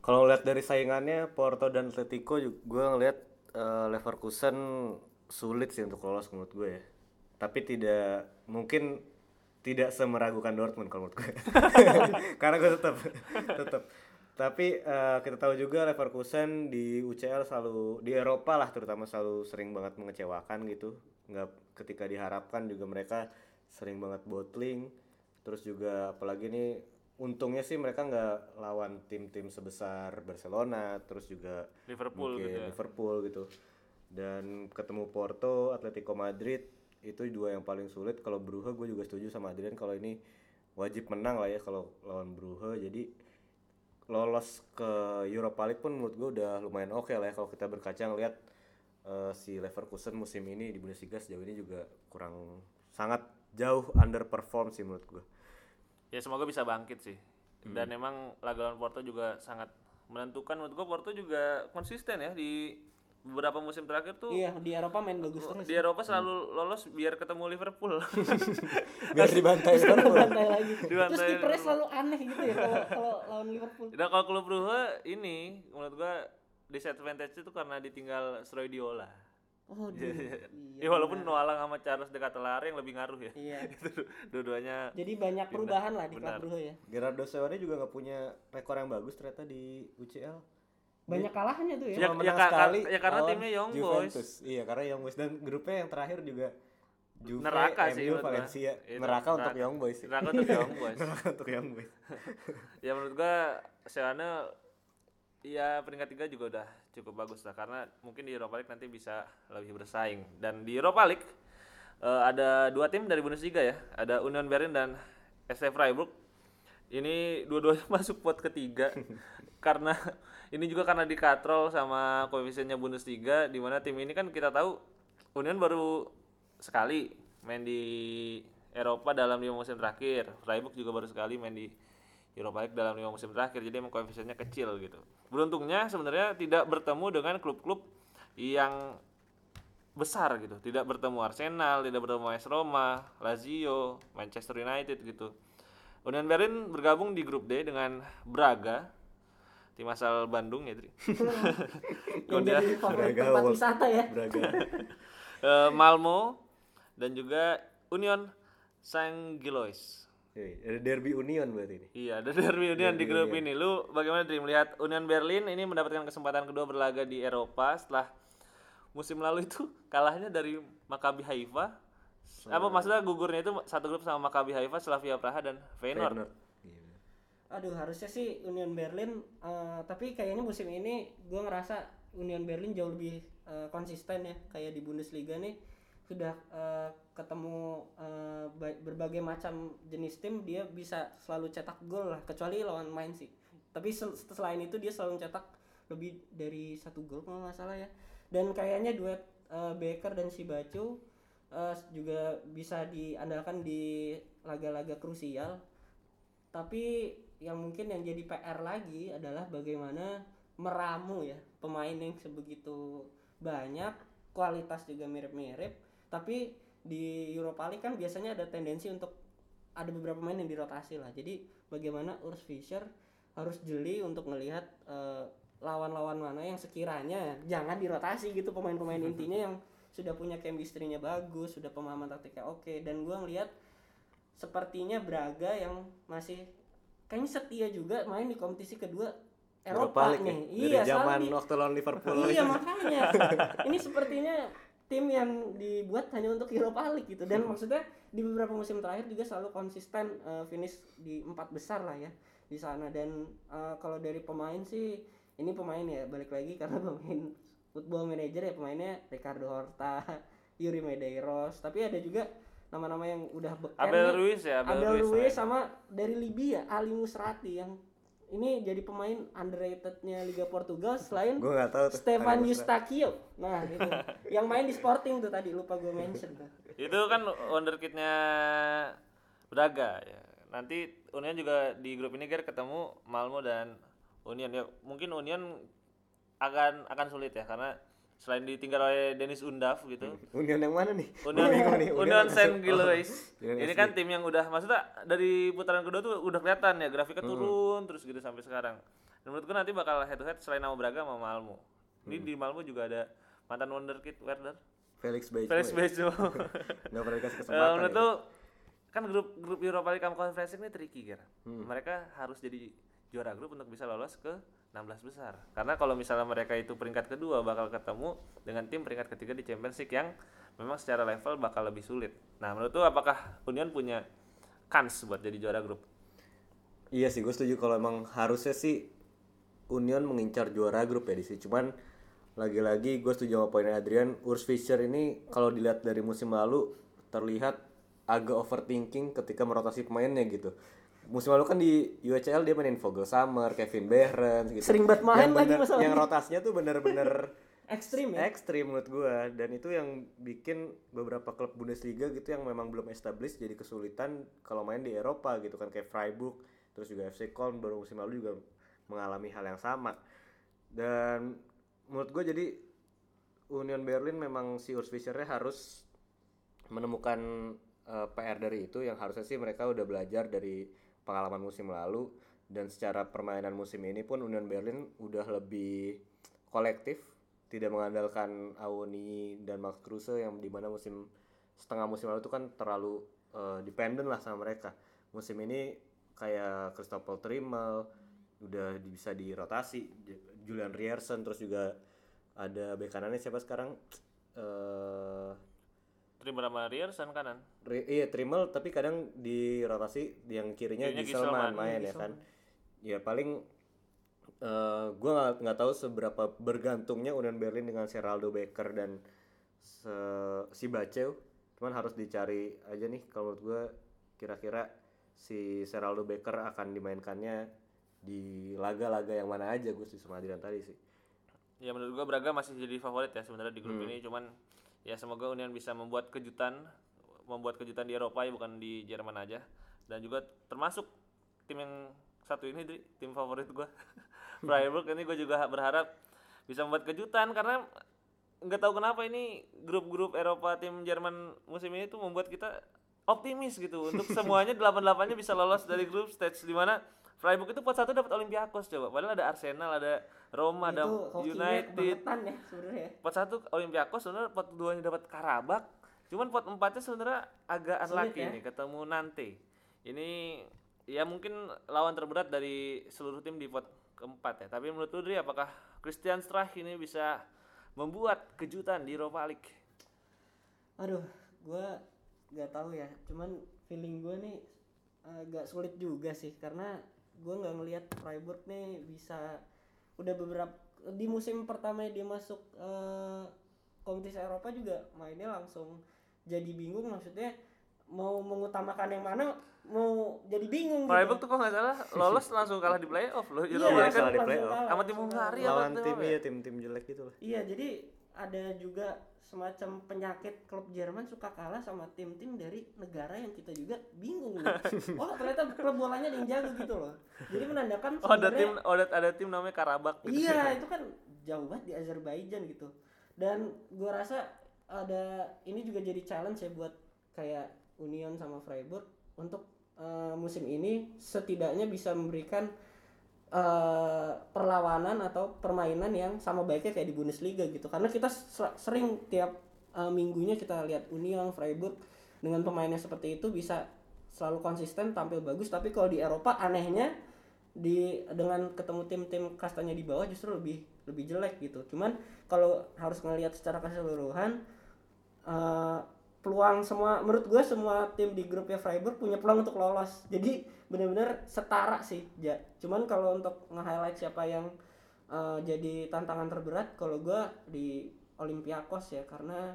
Kalau ngeliat dari saingannya Porto dan Atletico gue ngeliat eh, Leverkusen sulit sih untuk lolos menurut gue ya. Tapi tidak mungkin tidak semeragukan Dortmund kalau menurut gue. <laughs> Karena gue tetap tetap tapi eh, kita tahu juga Leverkusen di UCL selalu di Eropa lah terutama selalu sering banget mengecewakan gitu. Nggak ketika diharapkan juga mereka sering banget bottling. Terus juga apalagi nih untungnya sih mereka nggak lawan tim-tim sebesar Barcelona terus juga Liverpool gitu ya. Liverpool gitu. Dan ketemu Porto Atletico Madrid itu dua yang paling sulit. Kalau Brugge gue juga setuju sama Adrian kalau ini wajib menang lah ya kalau lawan Brugge jadi lolos ke Europa League pun menurut gue udah lumayan oke lah ya kalau kita berkaca ngeliat eh, si Leverkusen musim ini di Bundesliga sejauh ini juga kurang sangat jauh underperform sih menurut gue Ya semoga bisa bangkit sih. Hmm. Dan emang laga lawan Porto juga sangat menentukan. Menurut gua Porto juga konsisten ya di beberapa musim terakhir tuh. Iya di Eropa main bagus terus di Eropa selalu lolos biar ketemu Liverpool. <laughs> biar <laughs> dibantai Liverpool dibantai lagi. Terus Dibantai kipernya selalu aneh gitu ya kalau kalau lawan Liverpool. Dan kalau klub Brugge ini menurut gua disadvantage itu karena ditinggal Stroy Diola. Oh iya, ya walaupun Noalang sama Charles de Catelare yang lebih ngaruh ya. iya <laughs> Itu dua-duanya jadi banyak perubahan lah di benar. klub Brugge ya Gerardo Sewani juga nggak punya rekor yang bagus ternyata di UCL banyak kalahnya tuh ya Ya- ka- sekali ya karena timnya Young Boys. Iya, karena Young Boys dan grupnya yang terakhir juga Juve, Neraka sih MU, gua. Valencia. Itu, neraka untuk neraka. Young Boys. sih. Neraka untuk Young Boys. neraka untuk Young Boys. <laughs> <laughs> ya menurut gua Seane ya peringkat tiga juga udah cukup bagus lah karena mungkin di Europa League nanti bisa lebih bersaing. Dan di Europa League eh, ada dua tim dari Bundesliga ya. Ada Union Berlin dan SC Freiburg. Ini dua-duanya <laughs> masuk pot ketiga <laughs> karena ini juga karena dikatrol sama koefisiennya Bundesliga di mana tim ini kan kita tahu Union baru sekali main di Eropa dalam lima musim terakhir. Freiburg juga baru sekali main di Europa League dalam lima musim terakhir jadi emang koefisiennya kecil gitu beruntungnya sebenarnya tidak bertemu dengan klub-klub yang besar gitu. Tidak bertemu Arsenal tidak bertemu AS Roma Lazio Manchester United gitu. Union Berlin bergabung di grup D dengan Braga. Tim asal Bandung ya Tri. <laughs> <laughs> Favorit Braga tempat wisata ya. Braga. Eh, Malmo dan juga Union Saint Gilloise Yoi, ada derby Union berarti ini. Iya, ada derby Union di Derby grup Union. ini. Lu bagaimana Dri melihat Union Berlin ini mendapatkan kesempatan kedua berlaga di Eropa setelah musim lalu itu <laughs> kalahnya dari Maccabi Haifa. Apa maksudnya gugurnya itu satu grup sama Maccabi Haifa, Slavia Praha dan Feyenoord. Feyenoord. Iya. aduh harusnya sih Union Berlin eh, tapi kayaknya musim ini gue ngerasa Union Berlin jauh lebih eh, konsisten ya kayak di Bundesliga nih sudah eh, ketemu ba- berbagai macam jenis tim dia bisa selalu cetak gol lah kecuali lawan main sih. Tapi sel- selain itu dia selalu cetak lebih dari satu gol kalau nggak salah ya. Dan kayaknya duet eh, Baker dan Shibachu eh, juga bisa diandalkan di laga-laga krusial. Tapi yang mungkin yang jadi PR lagi adalah bagaimana meramu ya pemain yang sebegitu banyak kualitas juga mirip-mirip tapi di Europa League kan biasanya ada tendensi untuk ada beberapa pemain yang dirotasi lah jadi bagaimana Urs Fischer harus jeli untuk melihat eh, lawan-lawan mana yang sekiranya jangan dirotasi gitu pemain-pemain <laughs> intinya yang sudah punya chemistry-nya bagus sudah pemahaman taktiknya oke dan gua ngelihat sepertinya Braga yang masih kayaknya setia juga main di kompetisi kedua Eropa, ya? nih. Dari Iya, zaman waktu lawan Liverpool. iya <laughs> makanya. Ini sepertinya tim yang dibuat hanya untuk Europa League gitu dan maksudnya di beberapa musim terakhir juga selalu konsisten eh, finish di empat besar lah ya di sana dan eh, kalau dari pemain sih ini pemain ya balik lagi karena <laughs> pemain football manager ya pemainnya Ricardo Horta, <laughs> Yuri Medeiros, tapi ada juga nama-nama yang udah beken Abel. Ruiz ya, Abel, Abel Ruiz. Ruiz sama dari Libya Ali Musrati yang ini jadi pemain underratednya Liga Portugal selain Gue nggak tahu tuh. Stefan Eustakio. Nah, itu. yang main di Sporting tuh tadi lupa gue mention tuh. Itu kan wonderkidnya Braga ya. Nanti Union juga di grup ini Ger ketemu Malmo dan Union ya. Mungkin Union akan akan sulit ya karena selain ditinggal oleh Dennis Undaf gitu. <laughs> Union yang mana nih? Union. Union masuk- Saint oh, Gillois. Union Ini kan tim yang udah maksudnya dari putaran kedua tuh udah kelihatan ya grafiknya Hmm. turun terus gitu sampai sekarang. Dan menurut gue nanti bakal head to head selain sama Braga sama Malmo. Ini Hmm. di Malmo juga ada mantan wonderkid Werder. Felix Bejo. Felix Bejo. <laughs> Nggak pernah dikasih Eh, kesempatan. menurut ya. tuh kan grup grup Europa League Conference ini tricky kan. Hmm. Mereka harus jadi juara grup untuk bisa lolos ke 16 besar. Karena kalau misalnya mereka itu peringkat kedua bakal ketemu dengan tim peringkat ketiga di Champions League yang memang secara level bakal lebih sulit. Nah, menurut tuh apakah Union punya kans buat jadi juara grup? Iya sih, gue setuju kalau emang harusnya sih Union mengincar juara grup ya di sini. Cuman lagi-lagi gue setuju sama poinnya Adrian, Urs Fischer ini kalau dilihat dari musim lalu terlihat agak overthinking ketika merotasi pemainnya gitu. Musim lalu kan di UCL dia mainin Vogel Summer, Kevin Behrens gitu. Sering banget main Yang lagi bener- masalahnya. Yang rotasinya tuh bener-bener <laughs> Ekstrim ya. ekstrim menurut gua dan itu yang bikin beberapa klub Bundesliga gitu yang memang belum established jadi kesulitan kalau main di Eropa gitu kan kayak Freiburg terus juga FC Köln baru musim lalu juga mengalami hal yang sama dan menurut gua jadi Union Berlin memang si Urs Fischernya harus menemukan eh, PR dari itu yang harusnya sih mereka udah belajar dari pengalaman musim lalu dan secara permainan musim ini pun Union Berlin udah lebih kolektif tidak mengandalkan Awoni dan Max Kruse yang di mana musim setengah musim lalu itu kan terlalu eh, dependent lah sama mereka. Musim ini kayak Christopher Trimmel udah bisa dirotasi Julian Riersen terus juga ada bek kanannya siapa sekarang? Eh Terima sama Rierson kanan. Ri- iya Trimmel tapi kadang dirotasi yang kirinya Kirinya Giselman main ya kan? ya paling eh gue nggak nggak tahu seberapa bergantungnya Union Berlin dengan Seraldo Becker dan se- si Baceu. Cuman harus dicari aja nih kalau menurut gue kira-kira si Seraldo Becker akan dimainkannya di laga-laga yang mana aja gue sih sama tadi sih. Ya menurut gua Braga masih jadi favorit ya sebenarnya di grup ini cuman ya semoga Union bisa membuat kejutan membuat kejutan di Eropa ya bukan di Jerman aja. Dan juga termasuk tim yang satu ini tim favorit gua. <laughs> Freiburg ini gue juga berharap bisa membuat kejutan karena nggak tahu kenapa ini grup-grup Eropa tim Jerman musim ini tuh membuat kita optimis gitu. Untuk semuanya delapan delapannya bisa lolos dari grup stage di mana Freiburg itu pot satu dapat Olympiakos coba. Padahal ada Arsenal ada Roma ada itu hokinya United. ya sebenarnya. Ya. pot satu Olympiakos sebenarnya pot duanya dapat Karabak cuman pot empatnya sebenarnya agak unlucky ya. nih ketemu nanti ini ya mungkin lawan terberat dari seluruh tim di pot keempat ya. Tapi menurut lu Dri apakah Christian Streich ini bisa membuat kejutan di Europa League? Aduh, gua nggak tahu ya. Cuman feeling gua nih agak sulit juga sih. Karena gua nggak ngelihat Freiburg nih bisa udah beberapa di musim pertama dia masuk eh, kompetisi Eropa juga mainnya langsung jadi bingung maksudnya mau mengutamakan yang mana mau jadi bingung Freiburg gitu. tuh kok nggak salah lolos langsung kalah di playoff loh Iya, kan di langsung playoff. kalah, sama tim Hungaria lawan tim ya? iya tim-tim jelek gitu lah Iya, jadi ada juga semacam penyakit klub Jerman suka kalah sama tim-tim dari negara yang kita juga bingung nih. <laughs> Oh, ternyata klub bolanya ada yang jago gitu loh. Jadi menandakan oh ada tim oh, ada, ada tim namanya Karabak gitu. Iya, <laughs> itu kan jauh banget di Azerbaijan gitu. Dan gua rasa ada ini juga jadi challenge ya buat kayak Union sama Freiburg untuk eh, musim ini setidaknya bisa memberikan eh, perlawanan atau permainan yang sama baiknya kayak di Bundesliga gitu. Karena kita ser- sering tiap eh, minggunya kita lihat Union, Freiburg dengan pemainnya seperti itu bisa selalu konsisten tampil bagus tapi kalau di Eropa anehnya di dengan ketemu tim-tim kastanya di bawah justru lebih lebih jelek gitu. Cuman kalau harus ngelihat secara keseluruhan eh, peluang semua menurut gue semua tim di grupnya Freiburg punya peluang untuk lolos. Jadi benar-benar setara sih. Ja. Cuman kalau untuk nge-highlight siapa yang eh, jadi tantangan terberat kalau gue di Olympiakos ya karena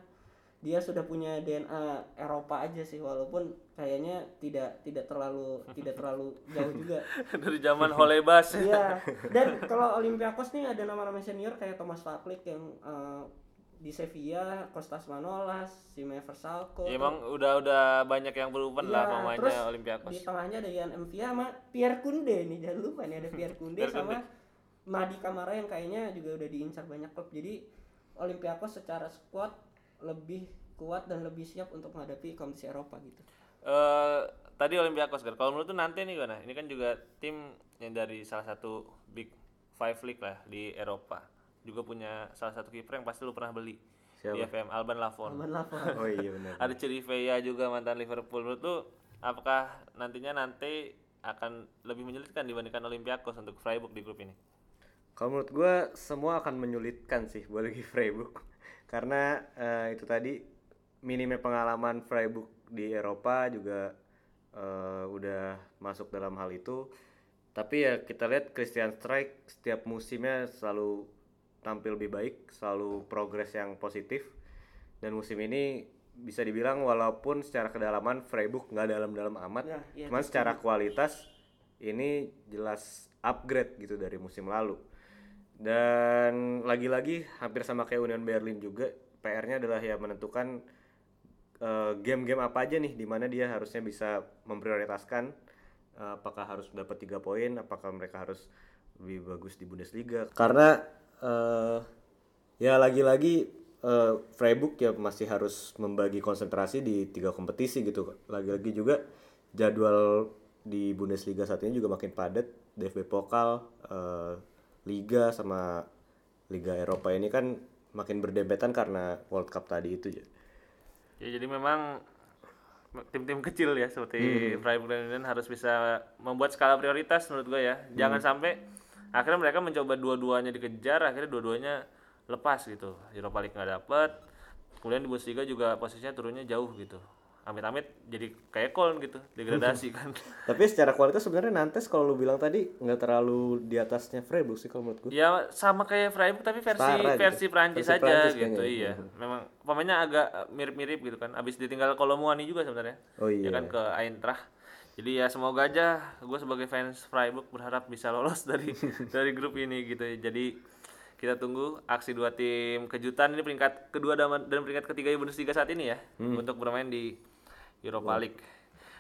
dia sudah punya DNA Eropa aja sih walaupun kayaknya tidak tidak terlalu tidak terlalu jauh juga <laughs> dari zaman Holebas Iya. Dan kalau Olympiakos nih ada nama-nama senior kayak Thomas Vaklik yang eh, di Sevilla, Kostas Manolas, Sime Versalco. Ya, emang udah udah banyak yang proven lah Iya, terus pemainnya Di Olympiakos tengahnya ada Ian Mvia sama Pierre Kunde nih, jangan lupa nih ada Pierre Kunde sama Madi Kamara yang kayaknya juga udah diincar banyak klub. Jadi Olympiakos secara squad lebih kuat dan lebih siap untuk menghadapi kompetisi Eropa gitu. eh tadi Olympiakos kan. Kalau menurut tuh nanti nih gimana? Ini kan juga tim yang dari salah satu big five league lah di Eropa. Juga punya salah satu kiper yang pasti lu pernah beli Siapa? di FM Alban Lafon. Alban Lafon. <laughs> oh iya benar Ada Chirivella juga mantan Liverpool. Menurut lu apakah nantinya nanti akan lebih menyulitkan dibandingkan Olympiakos untuk Freiburg di grup ini? Kalau menurut gue semua akan menyulitkan sih buat lagi <laughs> Freiburg karena eh, itu tadi minimnya pengalaman Freiburg di Eropa juga eh, udah masuk dalam hal itu. Tapi ya kita lihat Christian Streich setiap musimnya selalu tampil lebih baik, selalu progres yang positif. Dan musim ini bisa dibilang walaupun secara kedalaman Freiburg nggak dalam-dalam amat, Ya, iya, cuman secara kualitas ini jelas upgrade gitu dari musim lalu. Dan lagi-lagi hampir sama kayak Union Berlin juga PR-nya adalah ya menentukan eh, game-game apa aja nih di mana dia harusnya bisa memprioritaskan eh, apakah harus dapat tiga poin, apakah mereka harus lebih bagus di Bundesliga. Karena eh, ya lagi-lagi eh, Freiburg ya masih harus membagi konsentrasi di tiga kompetisi gitu. Lagi-lagi juga jadwal di Bundesliga saat ini juga makin padat. DFB Pokal, eh, Liga sama Liga Eropa ini kan makin berdempetan karena World Cup tadi itu ya. Ya jadi memang tim-tim kecil ya seperti Freiburg dan Union harus bisa membuat skala prioritas menurut gue ya. Jangan sampai akhirnya mereka mencoba dua-duanya dikejar, akhirnya dua-duanya lepas gitu. Europa League nggak dapet, kemudian di Bundesliga juga posisinya turunnya jauh gitu. Amit-amit jadi kayak Köln gitu, degradasi kan. <laughs> Tapi secara kualitas sebenarnya Nantes kalau lu bilang tadi nggak terlalu di atasnya Freiburg sih kalau menurut gue. Ya sama kayak Freiburg tapi versi Setara gitu. versi Prancis Versi aja Prancis gitu kayaknya. iya. Memang pemainnya agak mirip-mirip gitu kan. Abis ditinggal Kolomuani juga sebenarnya. Oh Ya iya. kan ke Eintracht. Jadi ya semoga aja gue sebagai fans Freiburg berharap bisa lolos <laughs> dari dari grup ini gitu. Jadi kita tunggu aksi dua tim kejutan ini peringkat kedua dan, dan peringkat ketiga Bundesliga saat ini ya Hmm. untuk bermain di Europa League.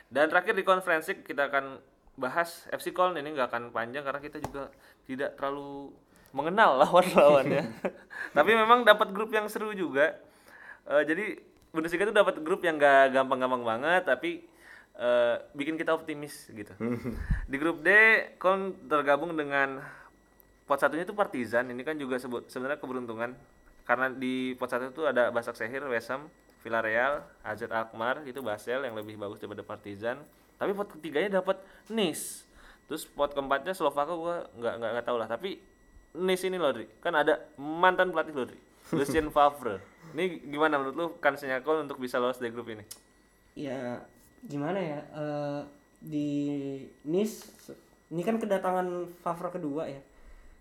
Dan terakhir di konferensi kita akan bahas FC Köln ini nggak akan panjang karena kita juga tidak terlalu mengenal <laughs> lawan-lawannya. <laughs> Tapi memang dapat grup yang seru juga. Eh, jadi Bundesliga itu dapat grup yang gak gampang-gampang banget tapi eh, bikin kita optimis gitu. di grup D Köln tergabung dengan pot satunya itu Partizan. Ini kan juga sebut sebenarnya keberuntungan karena di pot satu itu ada Basak Sehir, West Ham, Villarreal, AZ Alkmaar itu Basel yang lebih bagus daripada Partizan. Tapi pot ketiganya dapat Nice. Terus pot keempatnya Slovako gua nggak nggak nggak tahu lah. Tapi Nice ini loh, Dri. kan ada mantan pelatih loh, Dri. Lucien <laughs> Favre. Ini gimana menurut lu kansnya Köln untuk bisa lolos dari grup ini? ya gimana ya eh, di Nice ini kan kedatangan Favre kedua ya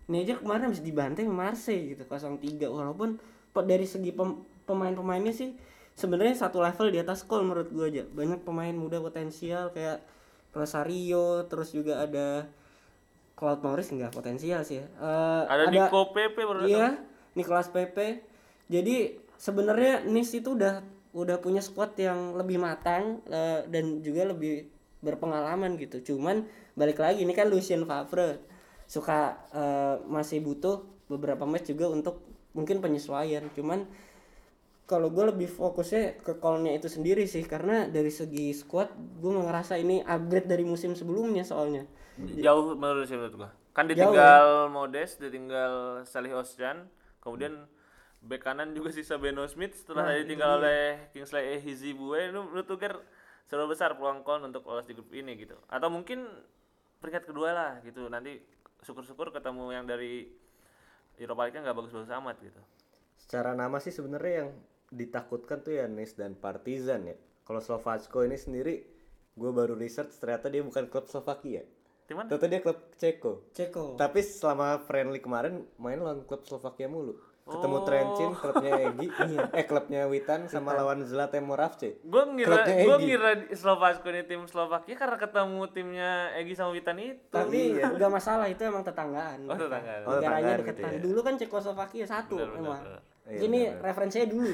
ini aja kemarin habis dibantai Marseille gitu 0-3 walaupun dari segi pem- pemain-pemainnya sih sebenarnya satu level di atas Cole menurut gue aja banyak pemain muda potensial kayak Rosario terus juga ada Cloud Morris nggak potensial sih ya Eh, Ada Nico Pepe datang. Iya, Nicolas Pepe. Jadi sebenarnya Nice itu udah udah punya squad yang lebih matang eh, dan juga lebih berpengalaman gitu. Cuman balik lagi ini kan Lucien Favre suka eh, masih butuh beberapa match juga untuk mungkin penyesuaian. Cuman kalau gue lebih fokusnya ke call-nya itu sendiri sih karena dari segi squad gue ngerasa ini upgrade dari musim sebelumnya soalnya. Jauh menurut gua. Kan Jauh, ditinggal Modest, ditinggal Salih Osjan, kemudian bek kanan juga sisa Beno Smith setelah Nah, ditinggal oleh Kingsley Ehizibue itu menurut tuh Ger seberapa besar peluang Kon untuk lolos di grup ini gitu. Atau mungkin peringkat kedua lah gitu. Nanti syukur-syukur ketemu yang dari Europa League nggak bagus-bagus amat gitu. Secara nama sih sebenarnya yang ditakutkan tuh ya Nice dan Partizan ya. Kalau Slovačko ini sendiri gue baru research ternyata dia bukan klub Slovakia. Tim mana? Ternyata dia klub Ceko. Ceko. Tapi selama friendly kemarin main lawan klub Slovakia mulu. Ketemu Trencin, klubnya Egi, eh klubnya Witan sama lawan Zlatan Moravce. Gue ngira gue ngira Slovakia ini tim Slovakia karena ketemu timnya Egi sama Witan itu. Tapi <laughs> nggak masalah itu emang tetanggaan. Oh, tetanggaan. Oh, Negaranya tetanggaan deketan. gitu ya. Dulu kan Cekoslovakia satu Benar, benar, emang. benar. Iya, Ini referensinya dulu.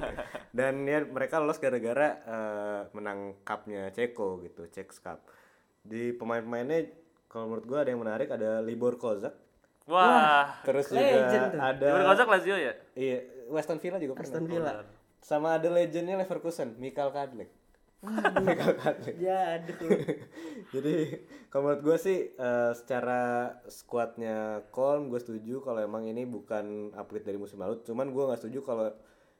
<laughs> Dan ya mereka lolos gara-gara eh, menang cupnya Ceko gitu, Czech Cup. Di pemain-pemainnya kalau menurut gua ada yang menarik ada Libor Kozak. Wah, Terus legend juga tuh. ada Lazio ya? Iya, Weston Villa juga Aston pernah. Villa. Sama ada legendnya Leverkusen, Mikael Kadlec. <laughs> Mikael Kadlec. Ya, aduh. <laughs> Jadi kalau menurut gue sih eh, secara skuadnya Kolm gue setuju kalau emang ini bukan upgrade dari musim lalu. Cuman gue nggak setuju kalau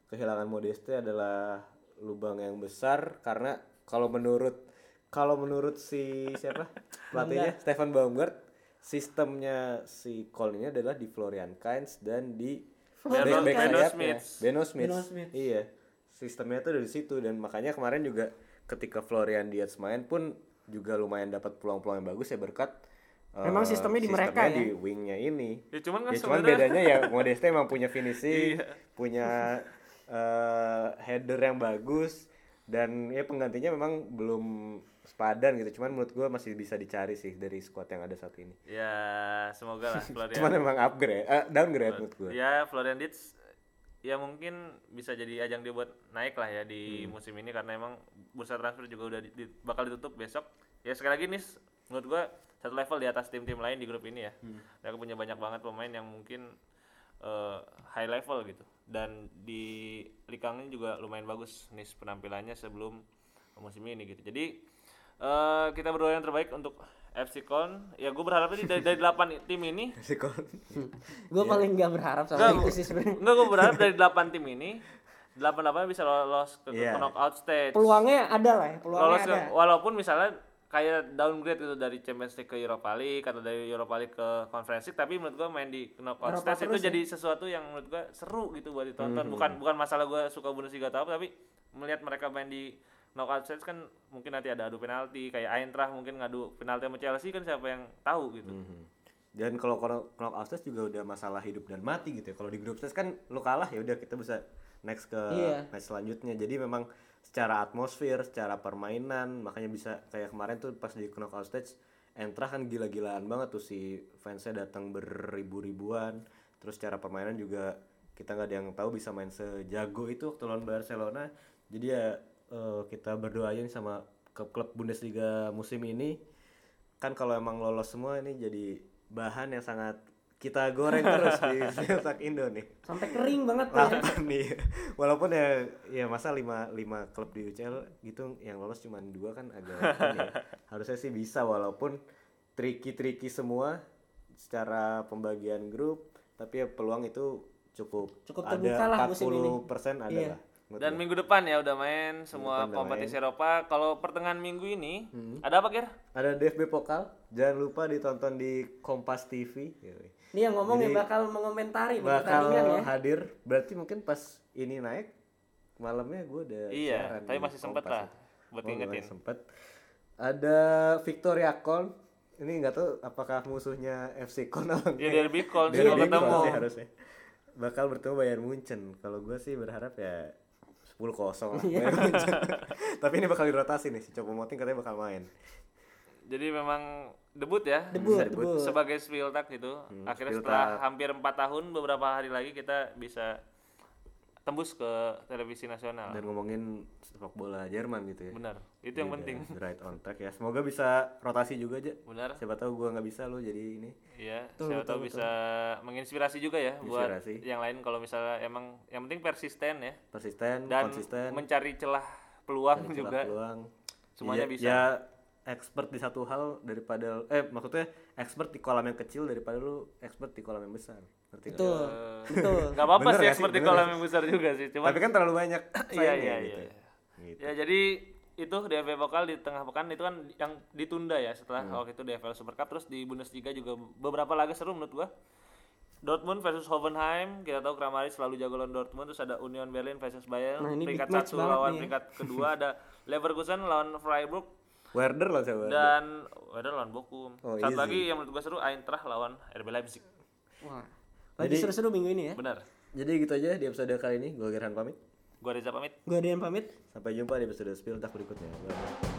kehilangan Modeste adalah lubang yang besar karena kalau menurut kalau menurut si siapa pelatihnya Stefan Baumgart sistemnya si Kolm ini adalah di Florian Kainz dan di Beno- back-back Beno sayapnya. Smith. Beno Smith. Beno Smith. Iya. Sistemnya tuh dari situ dan makanya kemarin juga ketika Florian Diaz main pun juga lumayan dapat peluang-peluang yang bagus ya berkat eh, Memang sistemnya di mereka sistemnya ya? di wingnya ini. Ya cuman kan Ya cuman bedanya ya Modeste emang punya finishing, Iya. punya eh, header yang bagus dan ya penggantinya memang belum sepadan gitu. Cuman menurut gua masih bisa dicari sih dari squad yang ada saat ini. ya semoga lah <laughs> Florian. Cuman emang upgrade, eh, downgrade menurut gua. ya Florian Dietz ya mungkin bisa jadi ajang dia buat naik lah ya di musim ini karena emang bursa transfer juga udah di- di- bakal ditutup besok. Ya sekali lagi nih menurut gua satu level di atas tim-tim lain di grup ini ya. Mereka punya banyak banget pemain yang mungkin eh, high level gitu. Dan di Likang ini juga lumayan bagus nih penampilannya sebelum musim ini gitu. Jadi eh, kita berdoa yang terbaik untuk FC Kon. Ya gue berharap sih dari, dari 8 tim ini Si Kolm. gue paling nggak berharap sama itu sih sebenarnya. Enggak, gue berharap <laughs> dari 8 tim ini 8 8 bisa lolos ke, ke Iya. knockout stage. Peluangnya ada lah ya, peluangnya lolos ke, ada. walaupun misalnya kayak downgrade gitu dari Champions League ke Europa League atau dari Europa League ke Conference League tapi menurut gua main di knockout Eropa stage itu ya. jadi sesuatu yang menurut gua seru gitu buat ditonton Hmm. bukan bukan masalah gua suka Bundesliga atau apa tapi melihat mereka main di knockout stage kan mungkin nanti ada adu penalti kayak Eintracht mungkin ngadu penalti sama Chelsea kan siapa yang tahu gitu Mhm. Dan kalau kalau knockout stage juga udah masalah hidup dan mati gitu ya. Kalau di grup stage kan lu kalah ya udah kita bisa next ke Iya. match selanjutnya. Jadi memang secara atmosfer, secara permainan, makanya bisa kayak kemarin tuh pas di knockout stage Eintracht kan gila-gilaan banget tuh si fansnya datang beribu-ribuan. Terus secara permainan juga kita nggak ada yang tahu bisa main sejago itu waktu lawan Barcelona. Jadi ya eh, kita berdoa aja nih sama klub-klub Bundesliga musim ini kan kalau emang lolos semua ini jadi bahan yang sangat kita goreng terus di <laughs> sepak Indo nih. Sampai kering banget tuh ya. Nih. Walaupun ya ya masa lima lima klub di UCL gitu yang lolos cuma dua kan agak ya. <laughs> Harusnya sih bisa walaupun tricky-tricky semua secara pembagian grup tapi ya peluang itu cukup Cukup lah ada musim ini. 40% ada Iya. lah. Dan minggu depan ya udah main semua kompetisi Eropa. Kalau pertengahan minggu ini Hmm. ada apa kira ada DFB Pokal. Jangan lupa ditonton di Kompas TV. Ini yang ngomong ya Jadi, bakal mengomentari bakal ya. hadir. Berarti mungkin pas ini naik malamnya gue udah Iya, siaran tapi masih sempet Kompas lah buat Oh, ngingetin. masih sempet. Ada Victoria Con ini nggak tahu apakah musuhnya FC Con atau Ya derby Derby kalau ketemu. Sih harusnya. Bakal bertemu Bayern Munchen. Kalau gue sih berharap ya 10 kosong lah. <laughs> Tapi ini bakal dirotasi nih si Choupo-Moting katanya bakal main. Jadi memang debut ya. Debut, Bisa debut. debut. Sebagai Spiltak gitu. Akhirnya Spiltak. setelah hampir empat tahun beberapa hari lagi kita bisa tembus ke televisi nasional. Dan ngomongin sepak bola Jerman gitu ya. Benar. Itu yang Iya, penting. Right on track ya. Semoga bisa rotasi juga aja. Benar. Siapa tahu gua nggak bisa lo jadi ini. Iya, Betul, siapa tahu bisa menginspirasi juga ya buat Inspirasi. yang lain kalau misalnya emang yang penting persisten ya Persisten, dan konsisten, mencari celah peluang celah juga. peluang. Semuanya Ya- bisa. Ya expert di satu hal daripada eh maksudnya expert di kolam yang kecil daripada lu expert di kolam yang besar. Ngerti nggak? Betul. Betul. Gak apa-apa sih seperti Bener kolam yang besar juga sih, cuma Tapi kan terlalu banyak <laughs> iya iya gitu. iya. Gitu. Ya jadi itu DFB Pokal di tengah pekan itu kan yang ditunda ya setelah Hmm. waktu itu DFL Super Cup terus di Bundesliga juga beberapa laga seru menurut gua. Dortmund versus Hoffenheim, kita tahu Kramaric selalu jago lawan Dortmund, terus ada Union Berlin versus Bayern, Nah, ini peringkat satu lawan ya. peringkat kedua ada <laughs> Leverkusen lawan Freiburg Werder lah saya. Werder. dan ada lawan Bochum. Oh, Satu easy. lagi yang menurut gua seru Eintracht lawan RB Leipzig. Wah. Lagi seru-seru minggu ini ya. Benar. Jadi gitu aja di episode kali ini. Gue Gerhan pamit. Gua Reza pamit. Gua Dian pamit. Sampai jumpa di episode Spill Tak berikutnya. Bye.